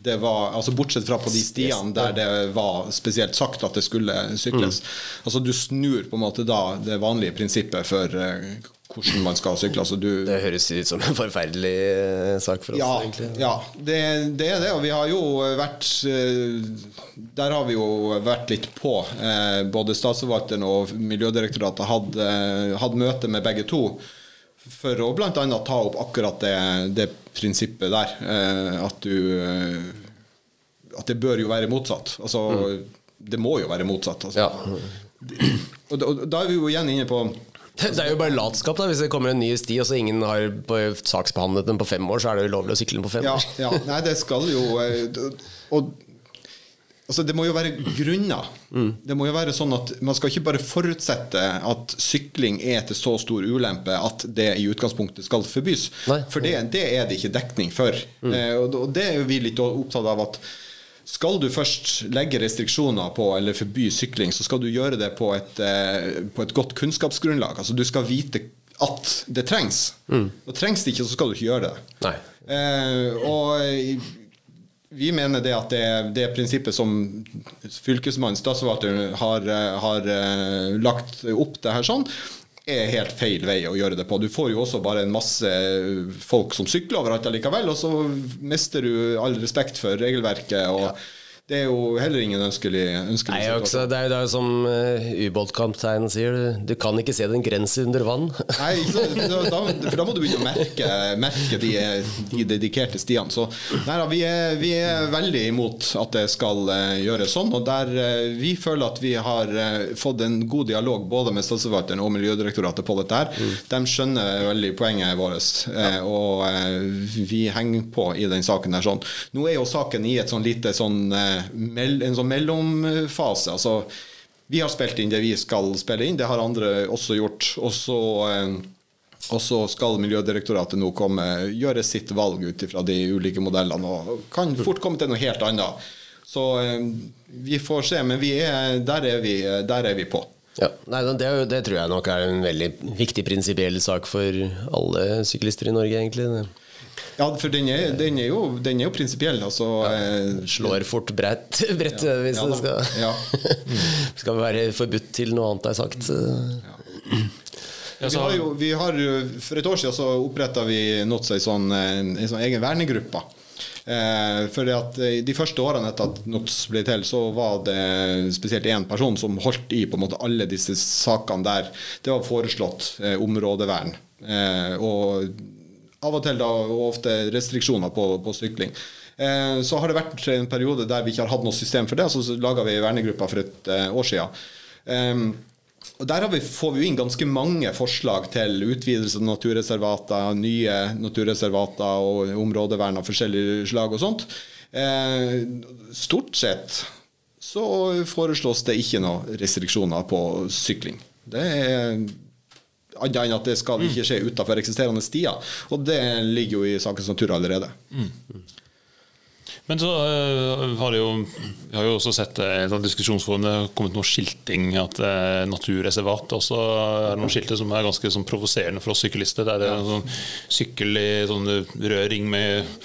det var altså Bortsett fra på de stiene der det var spesielt sagt at det skulle sykles. Altså Du snur på en måte da det vanlige prinsippet for eh, hvordan man skal sykle. Altså du, Det høres ut som en forferdelig eh, sak for oss, ja, egentlig. ja det, det er det. Og vi har jo vært eh, Der har vi jo vært litt på. Både Statsforvalteren og Miljødirektoratet hadde hatt møte med begge to for å bl.a. ta opp akkurat det, det prinsippet der. eh, At du eh, At det bør jo være motsatt. Altså Det må jo være motsatt. Altså. Ja. Og, og da er vi jo igjen inne på Det er jo bare latskap, da. Hvis det kommer en ny sti, og så ingen har saksbehandlet den på fem år, så er det ulovlig å sykle den på fem Ja, år. ja, nei, det skal jo eh, Og altså, det må jo være grunner. Det må jo være sånn at Man skal ikke bare forutsette at sykling er til så stor ulempe at det i utgangspunktet skal forbys. Nei. For det, det er det ikke dekning for. Eh, og det er jo vi litt opptatt av at skal du først legge restriksjoner på eller forby sykling, så skal du gjøre det på et, eh, på et godt kunnskapsgrunnlag. Altså Du skal vite at det trengs. Og trengs det ikke, så skal du ikke gjøre det. Nei. Eh, og vi mener det at det, det prinsippet som fylkesmannen, statsforvalteren, har, eh, har eh, lagt opp det her sånn, er helt feil vei å gjøre det på. Du får jo også bare en masse folk som sykler overalt allikevel, og så mister du all respekt for regelverket. og Det er jo heller ingen ønskelig, ønskelig Nei, også, det er jo det er jo som uh, ubåtkapteinen sier, du, du kan ikke se den grense under vann. [laughs] Nei, så, da, for da må du begynne å merke, merke de, de dedikerte stiene. Så nei, da, vi, er, vi er veldig imot at det skal uh, gjøres sånn. Og der uh, vi føler at vi har uh, fått en god dialog både med Statsforvalteren og Miljødirektoratet på dette her. De skjønner veldig poenget vårt, Ja. og eh, vi henger på i den saken her sånn. Nå er jo saken i et sånn lite sånn, eh, en sånn mellomfase. altså vi har spilt inn det vi skal spille inn, det har andre også gjort. Og så, eh, og så skal Miljødirektoratet nå komme, gjøre sitt valg ut ifra de ulike modellene, og kan fort komme til noe helt annet. Så eh, vi får se, men er, der, er vi, der er vi på. Ja, nei, det, det tror jeg nok er en veldig viktig prinsipiell sak for alle syklister i Norge, egentlig. Ja, for den er, den er jo, den er jo prinsipiell. Altså, ja, Slår fort bredt, [laughs] bredt hvis ja det skal, Ja. [laughs] skal være forbudt til noe annet er sagt. Ja, Vi så, har jo, vi har, for et år siden så oppretta vi NOTS ei sånn, en, en sånn egen vernegruppe. Eh, for at eh, De første årene etter at NOTS ble til, så var det spesielt én person som holdt i på en måte alle disse sakene der det var foreslått eh, områdevern. Eh, og av og til da, og ofte restriksjoner på, på sykling. Eh, så har det vært en periode der vi ikke har hatt noe system for det, og så laga vi vernegruppa for et eh, år siden. Um, og Der vi, får vi inn ganske mange forslag til utvidelse av naturreservater, nye naturreservater og områdevern av forskjellige slag og sånt. Eh, stort sett så foreslås det ikke noen restriksjoner på sykling. Det er annet enn at det skal ikke skje utenfor eksisterende stier. Og det ligger jo i sakens natur allerede. Mm. Men så uh, har det jo Vi har jo også sett uh, i diskusjonsforum det har kommet noe skilting at uh, naturreservat også er noen skilter som er ganske sånn, provoserende for oss syklister. Der det er en sånn sykkel i sånn rød ring med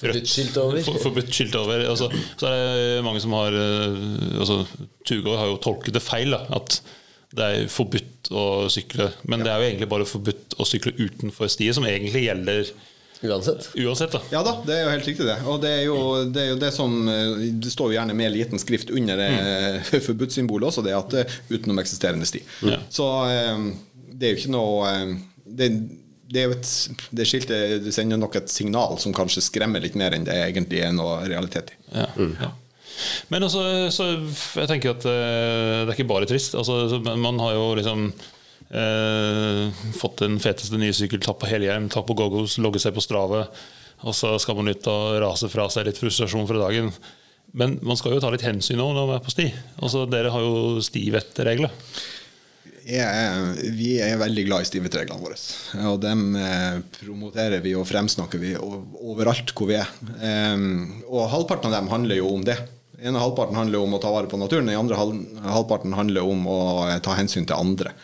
Forbudt skilt over. For, forbudt skilt over. Altså, så er det mange som har altså, Tugård har jo tolket det feil. Da, at det er forbudt å sykle. Men det er jo egentlig bare forbudt å sykle utenfor stiet, som egentlig gjelder Uansett. Uansett da. Ja da, det er jo helt riktig, det. Og det er jo det, er jo det som Det står jo gjerne med liten skrift under mm. forbudssymbolet også, det at det er utenom eksisterende sti. Ja. Så det er jo ikke noe det, det, er jo et, det skiltet det sender nok et signal som kanskje skremmer litt mer enn det egentlig er noe realitet i. Ja. Mm. ja. Men også, så jeg tenker at det er ikke bare trist. Altså, man har jo liksom Eh, fått den feteste nye sykkel, tatt på helhjelm, tatt på goggles, logget seg på Strave. Og så skal man ut og rase fra seg litt frustrasjon fra dagen. Men man skal jo ta litt hensyn nå når man er på sti. Altså, dere har jo stivettregler. vi er veldig glad i stivettreglene våre. Og dem eh, promoterer vi og fremsnakker vi overalt hvor vi er. Um, og halvparten av dem handler jo om det. Ene halvparten handler om å ta vare på naturen, den andre halvparten handler om å ta hensyn til andre.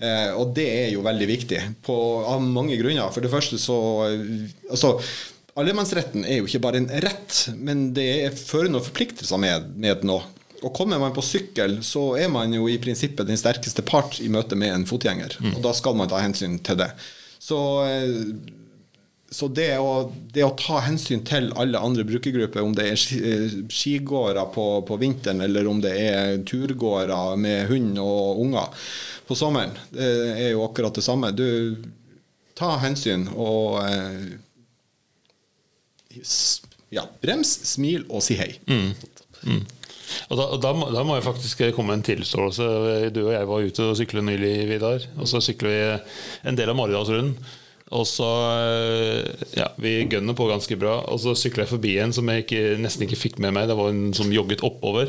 Eh, og det er jo veldig viktig på, av mange grunner. For det første så altså, Allemannsretten er jo ikke bare en rett, men det er fører noen forpliktelser med, med noe. Og kommer man på sykkel, så er man jo i prinsippet den sterkeste part i møte med en fotgjenger. Mm. Og da skal man ta hensyn til det. Så, eh, så det, å, det, å, ta hensyn til alle andre brukergrupper, om det er eh, skigåere på, på vinteren, eller om det er turgåere med hund og unger, på sommeren. Det er jo akkurat det samme. Du ta hensyn og eh, ja, brems, smil og si hei. Mm. Mm. Og da, da, da, må jeg faktisk komme en tilståelse. Du og jeg var ute og syklet nylig, Vidar. Og så sykler vi en del av Maridalsrunden. Og så eh, Ja, vi gønner på ganske bra. Og så sykla jeg forbi en som jeg ikke, nesten ikke fikk med meg. Det var en som jogget oppover.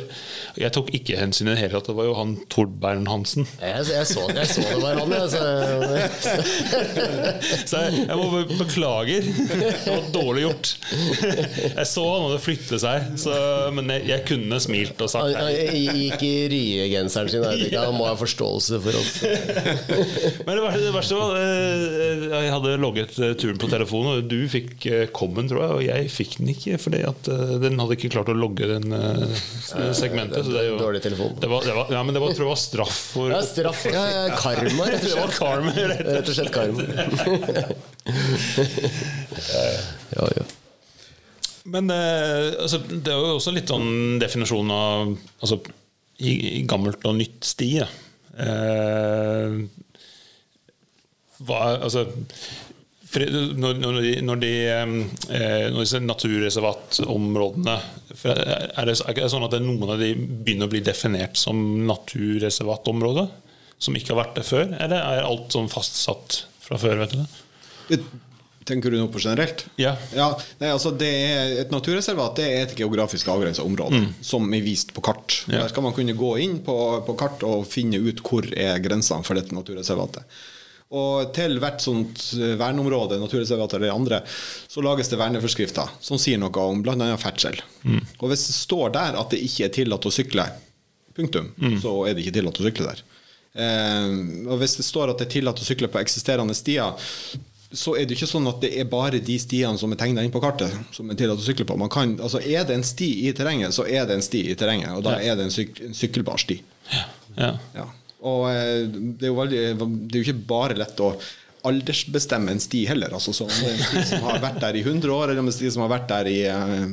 Jeg tok ikke hensyn i det hele tatt. Det var jo han Tord Bern-Hansen. Jeg, jeg, så, jeg, så, det var han, jeg. [laughs] så jeg, jeg må beklager. Det var dårlig gjort. Jeg så han hadde flyttet seg, så, men jeg, kunne smilt og sagt Han gikk i ryegenseren sin. Jeg han må ha forståelse for oss. [laughs] men det verste var eh, Jeg hadde logget eh, turen på telefonen, og du fikk kommen, tror jeg. Og jeg fikk den ikke, fordi at den hadde ikke klart å logge den segmentet. Så det, jo, Dårlig telefon. Det var, det var, ja, men det var, tror jeg var straff for Ja, straff. Ja, ja, karma, rett og slett. Det var karma, rett, rett og slett karma. [laughs] ja, ja. Men altså, det er jo også litt sånn definisjon av altså, i, i gammelt og nytt sti. Eh, hva, altså når, når, de, når, de, eh, når disse naturreservatområdene er det, er det sånn at det noen av de begynner å bli definert som naturreservatområde? Som ikke har vært det før? Eller er alt sånn fastsatt fra før? vet du det? Tenker du noe på generelt? Ja. ja nei, altså et naturreservat det er et geografisk avgrensa område, mm. som er vist på kart. Ja. Der skal man kunne gå inn på, på kart og finne ut hvor er grensene for dette naturreservatet. Og til hvert sånt eh, verneområde, naturreservat eller andre, så lages det verneforskrifter som sier noe om bl.a. ferdsel. Mm. Og hvis det står der at det ikke er tillatt å sykle, punktum, mm. så er det ikke tillatt å sykle der. Eh, og hvis det står at det er tillatt å sykle på eksisterende stier, så er det ikke sånn at det er bare de stiene som er tegna inn på kartet, som er tillatt å sykle på. Kan, altså er det en sti i terrenget, så er det en sti i terrenget, og da ja. er det en, syk, en sykkelbar sti. Ja. Ja. ja. Og eh, det er, jo veldig, det er jo ikke bare lett å aldersbestemme en sti heller. Altså, så om det er en sti som har vært der i 100 år, eller om det er en sti som har vært der i eh,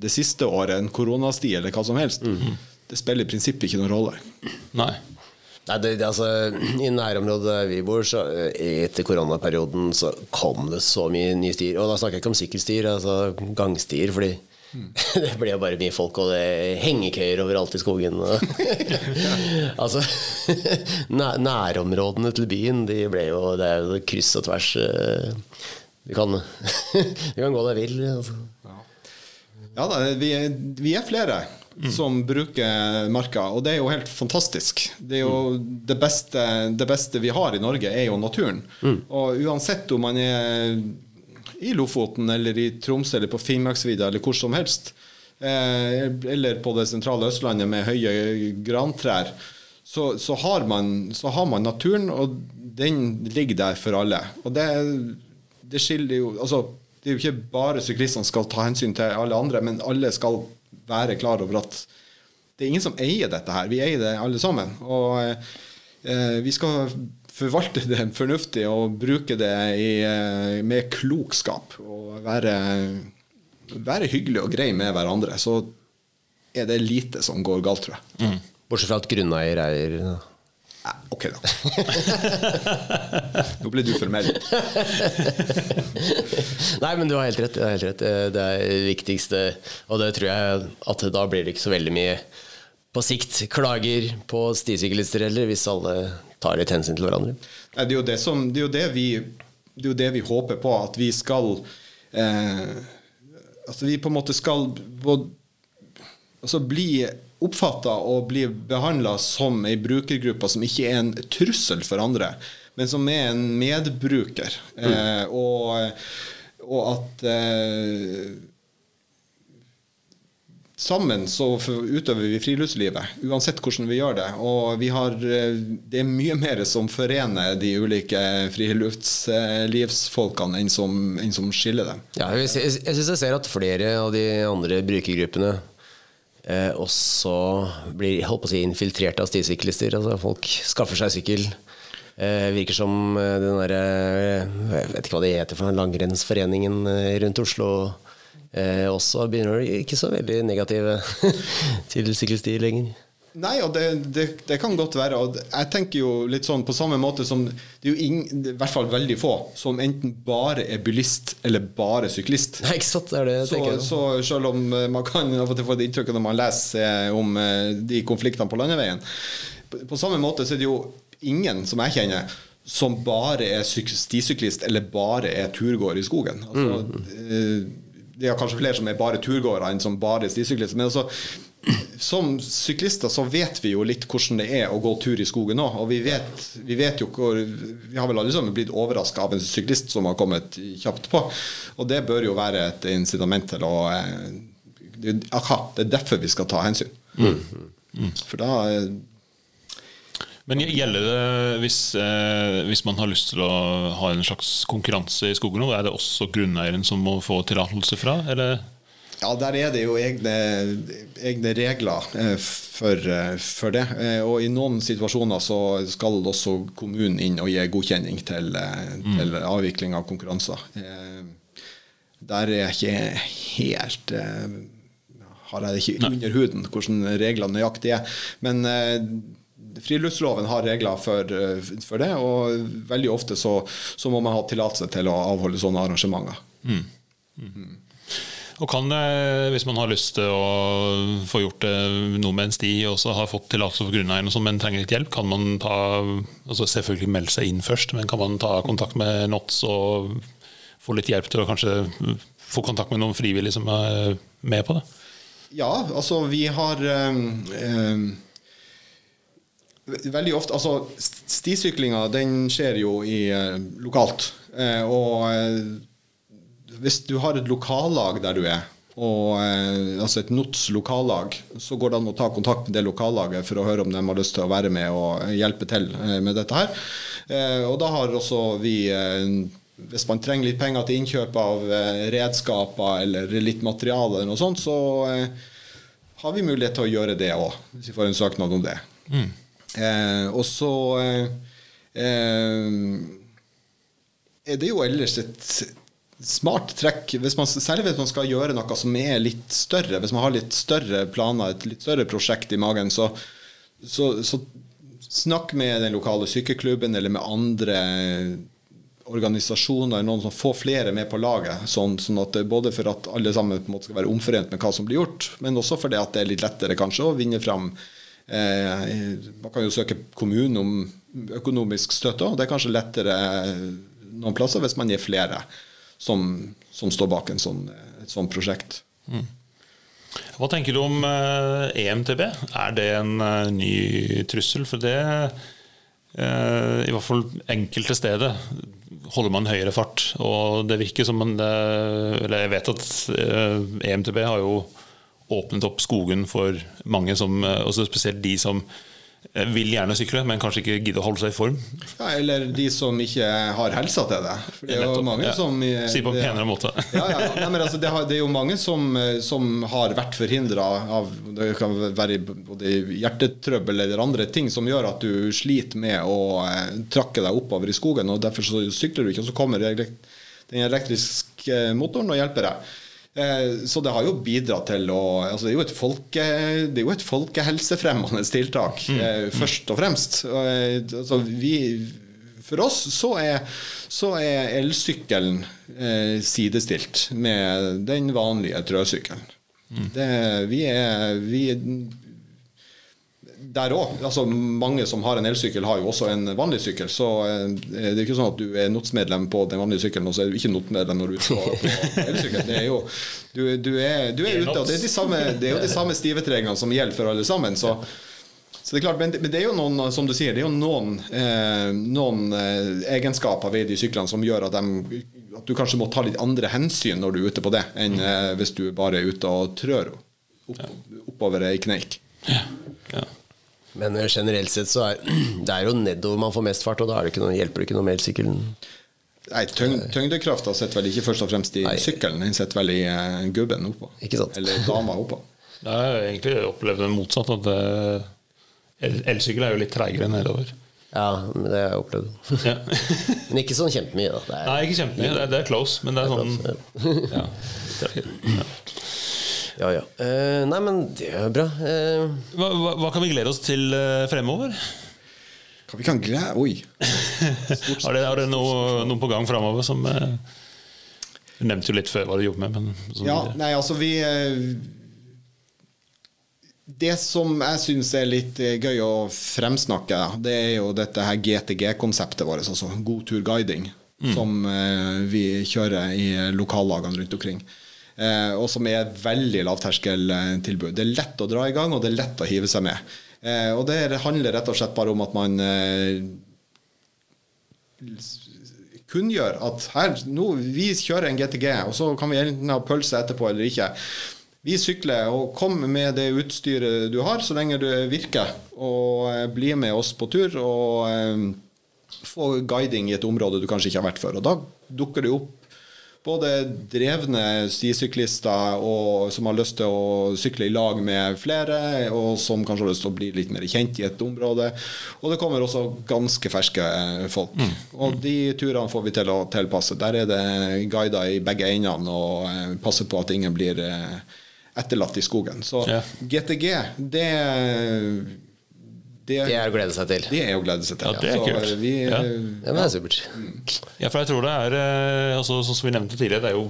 det siste året, en koronasti eller hva som helst, mm -hmm. det spiller i prinsippet ikke noen rolle. Nei. Nei, det, det, altså, I nærområdet vi bor, så eh, etter koronaperioden så kom det så mye nye stier. Og da snakker jeg ikke om sykkelstier, altså gangstier. Fordi [laughs] Det ble jo bare mye folk, og det er hengekøyer overalt i skogen. [laughs] altså [laughs] Nærområdene til byen, de ble jo Det er jo kryss og tvers. eh, Du kan, du kan gå deg vill. Altså. Ja da, vi er, vi er flere som bruker marka, og det er jo helt fantastisk. Det er jo det beste, det beste vi har i Norge, er jo naturen. Og uansett om man er i Lofoten eller i Tromsø eller på Finnmarksvidda eller hvor som helst, eh, eller på det sentrale Østlandet med høye grantrær, så, så, har man, så har man naturen, og den ligger der for alle. Og det, det skiller jo Altså, det er jo ikke bare syklistene skal ta hensyn til alle andre, men alle skal være klar over at det er ingen som eier dette her. Vi eier det alle sammen. Og eh, vi skal forvalte det fornuftig og bruke det i, eh, med klokskap. Og være, være hyggelig og grei med hverandre. Så er det lite som går galt, tror jeg. Bortsett fra at grunneier er Ja, ok, da. Nå ble du formell. [laughs] Nei, men du har helt rett. Du har helt rett. Eh, Det er det viktigste, og det tror jeg at da blir det ikke så veldig mye på sikt klager på stisyklister heller, hvis alle tar litt hensyn til hverandre. Nei, det, er jo det, som, det, er jo det, vi, det er jo det vi håper på, at vi skal eh, At vi på en måte skal både, altså bli oppfatta og bli behandla som ei brukergruppe som ikke er en trussel for andre, men som er en medbruker. Eh, og, og at eh, Sammen så utøver vi friluftslivet, uansett hvordan vi gjør det. Og har, eh, det er mye mer som forener de ulike friluftslivsfolkene enn som, enn som skiller dem. Ja, jeg sy- jeg syns jeg ser at flere av de andre brukergruppene eh, også blir holdt på å si, infiltrert av stisyklister. Altså, folk skaffer seg sykkel. Eh, virker som eh, den derre Jeg vet ikke hva det heter for langrennsforeningen eh, rundt Oslo eh, også begynner å ikke så veldig negative [laughs] til sykkelsti lenger. Nei, og det, det, det kan godt være. Og jeg tenker jo litt sånn på samme måte som Det er jo ingen, i hvert fall veldig få som enten bare er bilist eller bare syklist. Nei, ikke sant? Det er det jeg Så, tenker. så selv om eh, man kan av og til få det inntrykket når man leser eh, om eh, de konfliktene på landeveien På, på samme måte så er det jo ingen som jeg kjenner som bare er stisyklist eller bare er turgåer i skogen. Altså, eh, det er kanskje flere som er bare turgåere enn som bare er stisyklister. Men altså, som syklister så vet vi jo litt hvordan det er å gå tur i skogen òg. Og vi vet, vi vet jo hvor Vi har vel alle sammen blitt overraska av en syklist som har kommet kjapt på. Og det bør jo være et incitament til å eh, aha, det er derfor vi skal ta hensyn. For da eh, Men gjelder det hvis, eh, hvis man har lyst til å ha en slags konkurranse i skogen, er det også grunneieren som må få tillatelse fra? Eller? Ja, der er det jo egne, egne regler eh, for, eh, for det. Eh, Og i noen situasjoner så skal også kommunen inn og gi godkjenning til, eh, til avvikling av konkurranser. Der er jeg ikke helt Har jeg det ikke under huden hvordan reglene nøyaktig er. Men friluftsloven har regler for, eh, for det, og veldig ofte så, så må man ha tillatelse til å avholde sånne arrangementer. Og kan det, hvis man har lyst til å få gjort noe med en sti, og så har fått tillatelse for grunneieren, sånn, men trenger litt hjelp, kan man ta altså Selvfølgelig melde seg inn først, men kan man ta kontakt med NOTS og få litt hjelp til å kanskje få kontakt med noen frivillige som er med på det? Ja, altså vi har eh, eh, Veldig ofte Altså, st- stisyklinga den skjer jo i, eh, lokalt. Eh, og eh, hvis du har et lokallag der du er, og, altså et NOTS lokallag, så går det an å ta kontakt med det lokallaget for å høre om de har lyst til å være med og hjelpe til med dette her. Og da har også vi hvis man trenger litt penger til innkjøp av redskaper eller litt materiale, eller noe sånt, så har vi mulighet til å gjøre det òg, hvis vi får en søknad om det. Eh, og så eh, eh, er det jo ellers et smart trekk, hvis man, særlig hvis man skal gjøre noe som er litt større, hvis man har litt større planer, et litt større prosjekt i magen, så, så, så snakk med den lokale sykkelklubben eller med andre organisasjoner, noen som får flere med på laget. Sånn, sånn at det, både for at alle sammen på en måte skal være omforent med hva som blir gjort, men også fordi at det er litt lettere kanskje å vinne fram. Eh, man kan jo søke kommunen om økonomisk støtte, og det er kanskje lettere noen plasser hvis man er flere som, som står bak en sånn, et sånt prosjekt. Mm. Hva tenker du om eh, EMTB? Er det en eh, ny trussel? For det, eh, i hvert fall enkelte steder, holder man høyere fart. Og det virker som en Eller jeg vet at EMTB har jo åpnet opp skogen for mange, som, også spesielt de som Eh, vil gjerne sykle, men kanskje ikke gidder å holde seg i form. Ja, eller de som ikke har helsa til det. For det er jo mange ja. som Si på en penere måte. [laughs] ja, ja. Nei, men altså, det, er jo mange som, som har vært forhindra av Det kan være både hjertetrøbbel eller andre ting som gjør at du sliter med å eh, trakke deg oppover i skogen, og derfor så sykler du ikke, og så kommer den elektriske motoren og hjelper deg. Eh, så det har jo bidratt til å altså Det er jo et, folke, det er jo et folkehelsefremmende tiltak, mm. Eh, først og fremst. Eh, altså vi, for oss så er, så er elsykkelen sidestilt med den vanlige trøsykkelen. Mm. Det, vi, er, vi, der òg. Altså, mange som har en elsykkel, har jo også en vanlig sykkel. Så eh, det er ikke sånn at du er NOTS-medlem på den vanlige sykkelen, og så er du ikke NOT-medlem når du er ute på, på elsykkel. Det er jo, du, du, er, du er ute, og det er, de samme, det er jo de samme stivetreningene som gjelder for alle sammen. Så, så det er klart, men det, men det, er jo noen som du sier, det er jo noen, eh, noen eh, egenskaper ved de syklene som gjør at, de, at, du kanskje må ta litt andre hensyn når du er ute på det, enn eh, hvis du bare er ute og trør opp, oppover ei kneik. Ja. Ja. Men generelt sett så er [clears throat] det er jo nedover man får mest fart, og da det noe, hjelper det ikke noe med elsykkelen. Nei, tyng, Tyngdekrafta sitter vel ikke først og fremst i Nei. sykkelen, den sitter vel i uh, gubben oppå. Ikke sant? Eller dama oppå. [laughs] Jeg har egentlig opplevd det motsatt. At uh, elsykkel er jo litt treigere nedover. Ja, det har jeg opplevd. [laughs] Ja. men ikke sånn kjempemye. Da. Nei, ikke kjempemye. Det er, det er close, men det er, det er sånn close, ja. [laughs] ja. Ja, ja. Uh, nei, men det er bra. Uh, hva, hva, hva, kan vi glede oss til uh, fremover? Hva vi kan glede Oi! [laughs] har det, det noe, noe, på gang fremover som Du nevnte jo litt før hva du jobber med. Men, ja, nei, altså vi det som jeg syns er litt gøy å fremsnakke, det er jo dette her GTG-konseptet vårt, altså god tur guiding, mm. som vi kjører i lokallagene rundt omkring. Eh, og som er et veldig lavterskeltilbud. Det er lett å dra i gang, og det er lett å hive seg med. Eh, og det handler rett og slett bare om at man eh, kunngjør at her, nå, vi kjører en GTG, og så kan vi enten ha pølse etterpå eller ikke. Vi sykler, og kom med det utstyret du har, så lenge du virker. Og bli med oss på tur og få guiding i et område du kanskje ikke har vært før. Og da dukker det opp både drevne stisyklister og, som har lyst til å sykle i lag med flere, og som kanskje har lyst til å bli litt mer kjent i et område. Og det kommer også ganske ferske eh, folk. Mm. Og de turene får vi til å tilpasse. Der er det guider i begge endene og eh, passer på at ingen blir eh, etterlatt i skogen. Så ja. GTG, det det, det, er å glede seg til. Det er å glede seg til. Ja, det er kult. Så vi, ja. ja, det er supert. Ja, for jeg tror det er eh, altså, som vi nevnte tidligere, det er jo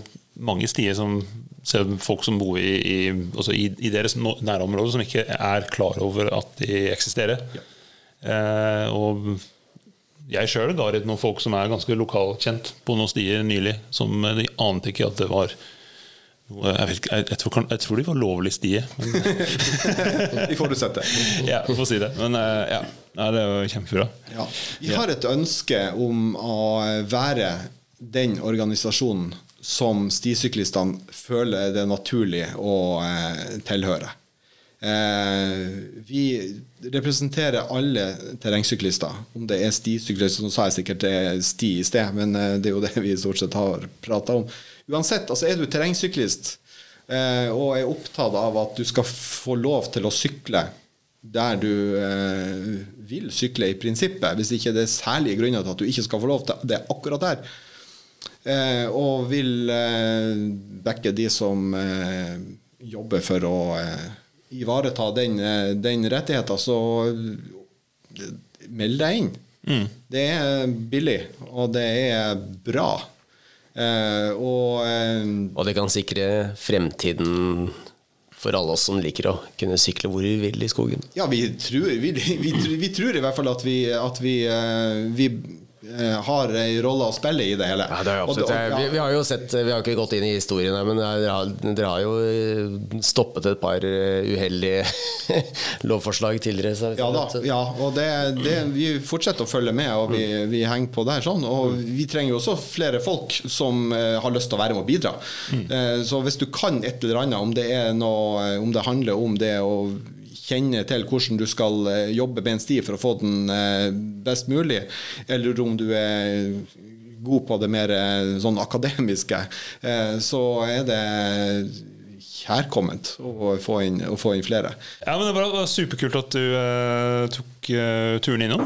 mange stier som ser folk som bor i, i, altså i, i deres nærområde, som ikke er klar over at de eksisterer. Ja. Eh, og jeg sjøl ga ut noen folk som er ganske lokalkjent på noen stier nylig, som de ante ikke at det var jeg, vet, jeg, jeg, tror, jeg, tror, de var lovlig stie. vi [laughs] får det ja, vi får si det. Men eh, ja, det er jo kjempebra. Ja. Vi har et ønske om å være den organisasjonen som stisyklistene føler det er naturlig å eh, tilhøre. Eh, vi representerer alle terrengsyklister. Om det er stisyklister, så sa jeg sikkert det er sti i sted, men eh, det er jo det vi stort sett har prata om. Uansett, altså er du terrengsyklist eh, og er opptatt av at du skal få lov til å sykle der du eh, vil sykle i prinsippet, hvis ikke det er særlige grunner til at du ikke skal få lov til det akkurat der, eh, og vil eh, backe de som eh, jobber for å eh, ivareta den, den rettigheten, så meld deg inn. Det er billig, og det er bra. Eh, og eh, Og det kan sikre fremtiden for alle oss som liker å kunne sykle hvor vi vil i skogen. ja, vi tror, vi, vi, tror- vi tror i hvert fall at vi, at vi, vi eh, har ei rolle å spille i det hele. Ja, det er Og og- Vi, vi har jo sett, vi har ikke gått inn i historien her, men dere har, dere har jo eh, stoppet et par eh, uheldige [laughs] lovforslag tidligere. Så Ja da, ja, og det, det, vi fortsetter å følge med, og vi, vi henger på der. sånn Og vi trenger jo også flere folk som eh, har lyst til å være med og bidra. Mm. så hvis du kan et eller annet, om det, er noe, eh, om det handler om det å kjenne til hvordan du skal eh, jobbe med en sti for å få den eh, best mulig, eller om du er god på det mer eh, sånn akademiske, så er det kjærkomment å få inn, å få inn flere. Ja, men Det var, superkult at du uh, tok uh, turen innom.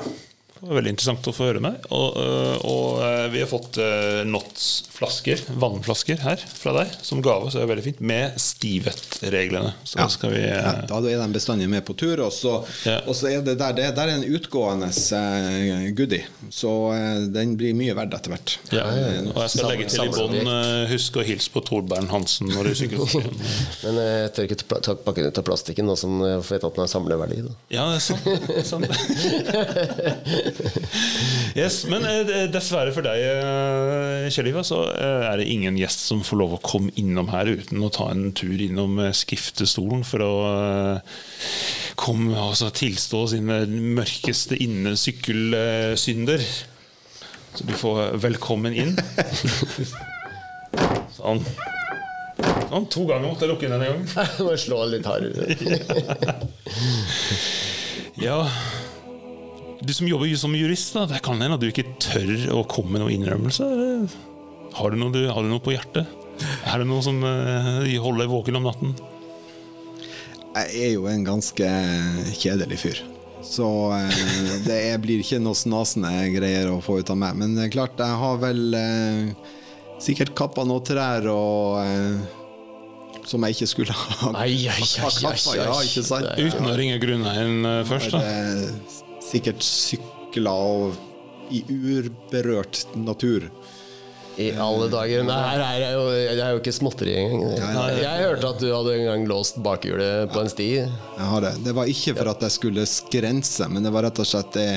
Det var veldig interessant å få høre med. Og, eh, og eh, vi har fått NOTS-flasker, vannflasker her fra deg som gave, så det er veldig fint, med Stivet-reglene. Ja. da skal vi Ja, da er de bestandig med på tur. Og så, Ja. og så er det der, det der er en utgående goodie. Så den blir mye verdt etter hvert. ja. Og jeg skal legge til i bånn Husk å hilse på Torbern Hansen når du sykler. [laughs] Men jeg tør ikke ta ta pakken ut av plastikken nå som jeg vet at den har samleverdi. Da. Ja, det er sant. Det er sant. [laughs] [laughs] yes, men eh, dessverre for deg, eh, Kjell Ivar, så eh, er det ingen gjest som får lov å komme innom her uten å ta en tur innom Skriftestolen for å komme altså, tilstå sine mørkeste innesykkelsynder. Så du får velkommen inn. [laughs] Sånn. Sånn, To ganger måtte jeg lukke inn denne gangen. [laughs] Må slå litt hardere. Ja Du som jobber som jurist, da, det kan hende at du ikke tør å komme med noen innrømmelse? Har du, noe, du- har du noe på hjertet? Er det noe som uh, holder deg våken om natten? Jeg er jo en ganske kjedelig fyr. Så uh, det er, blir ikke noe snasende greier å få ut av meg. Men det er klart, jeg har vel uh, sikkert kappa noen trær og eh, som jeg ikke skulle ha, [laughs] ha kappa. Ja, ikke sant? Uten å ringe grunneieren eh, først, da. Sikkert sykla og i urberørt natur. I alle dager. Men her er jeg jo, det er jo ikke småtteri engang. Jeg hørte at du hadde en gang låst bakhjulet på en sti. Jeg har det. Det var ikke for at jeg skulle skrense, men det var rett og slett det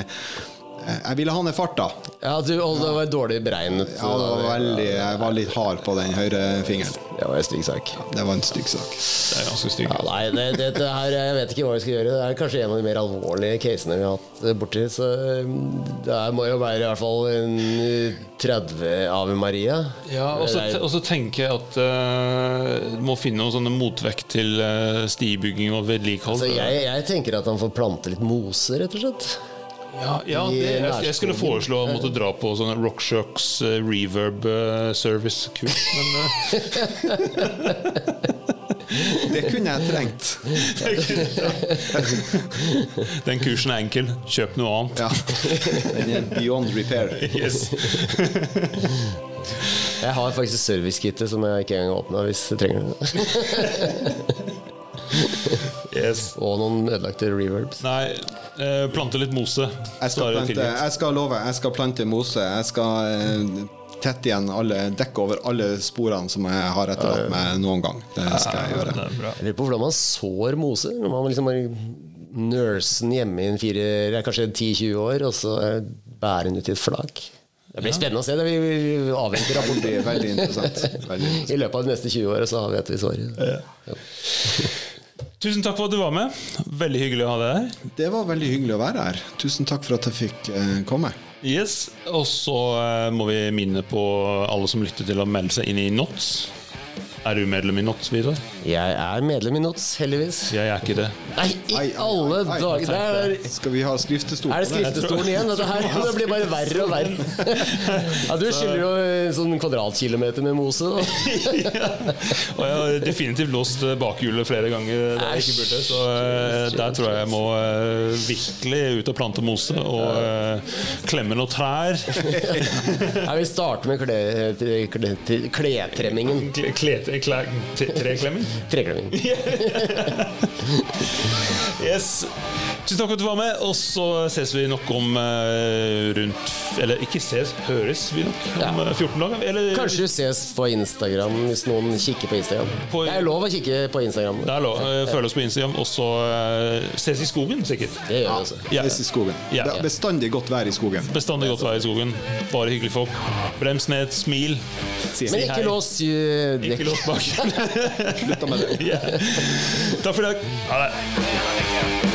Jeg ville ha ned farta. Ja, du, og det var dårlig beregnet. Ja, det var veldig, jeg var litt hard på den høyre fingeren. Det var en stygg sak. Det var en stygg sak. Det er ganske stygg. Ja, nei, det, det, det her, jeg vet ikke hva vi skal gjøre. Det er kanskje en av de mer alvorlige casene vi har hatt eh, borti. Så um, det her må jo være i hvert fall en eh, 30 Ave Maria. Ja, og så er- tenker jeg at eh, du må finne noen sånne motvekt til uh, stibygging og vedlikehold. Så jeg, jeg tenker at han får plante litt mose, rett og slett. Ja, ja det, jeg, jeg skulle foreslå å måtte dra på sånne RockShox uh, reverb uh, service-kurs, men uh. [laughs] Det kunne jeg trengt. [laughs] den kursen er enkel. Kjøp noe annet. Ja. Den er beyond repair. [laughs] Yes. Jeg har faktisk servicekittet som jeg ikke engang har åpna hvis jeg trenger det. Yes. Og noen ødelagte reverbs. Nei, eh, plante litt mose. Jeg skal, plante, jeg skal love, jeg skal plante mose. Jeg skal eh, tette igjen alle, dekke over alle sporene som jeg har etterlatt meg noen gang. Det skal jeg gjøre. Det bra. Jeg lurer på hvordan man sår mose. Når man liksom har nursen hjemme i en fire, kanskje 10-20 år, og så bærer den ut i et flak. Det blir spennende å se. det Vi vi avventer rapporten. Veldig, veldig interessant. Veldig interessant. [laughs] I løpet av de neste 20 åra så vet vi svaret. Tusen takk for at du var med. Veldig hyggelig å ha deg her. Det var veldig hyggelig å være her. Tusen takk for at jeg fikk eh, komme. Yes. Og så eh, må vi minne på alle som lytter til å melde seg inn i NOTS. Er du medlem i NOTS, Vidar? Jeg er medlem i NOTS, heldigvis. Jeg er ikke det. Nei, i alle dager! Er, Skal vi ha skriftestolen? er det skriftestolen igjen? Dette her det blir bare verre og verre. [laughs] Ja, du skylder jo en sånn kvadratkilometer med mose. Da. Og jeg har definitivt låst bakhjulet flere ganger der jeg ikke burde. Så eh, der tror jeg jeg må eh, virkelig ut og plante mose og eh, klemme noen trær. [laughs] Nei, vi starter med kle- kle- kle- kletremmingen. Kle- Treklemming? [laughs] Treklemming. [laughs] Yes. Tusen takk for at du var med, og så ses vi nok om uh, rundt Eller ikke ses, høres vi nok om Ja. eh, 14 dager? Eller, Kanskje vi ses på Instagram hvis noen kikker på Instagram. På- Det er lov å kikke på Instagram. Det er lov. Eh, Følg oss på Instagram, og så uh, ses i skogen, sikkert. Det gjør vi også. Ja. Ses i skogen. Ja. Det er bestandig godt vær i skogen. Bestandig godt vær i skogen. Bare hyggelige folk. Brems ned, smil. Si Men ikke hei. lås uh, dekk. Bak. Slutta med det. Yeah. [laughs] Takk for i dag. Ha det.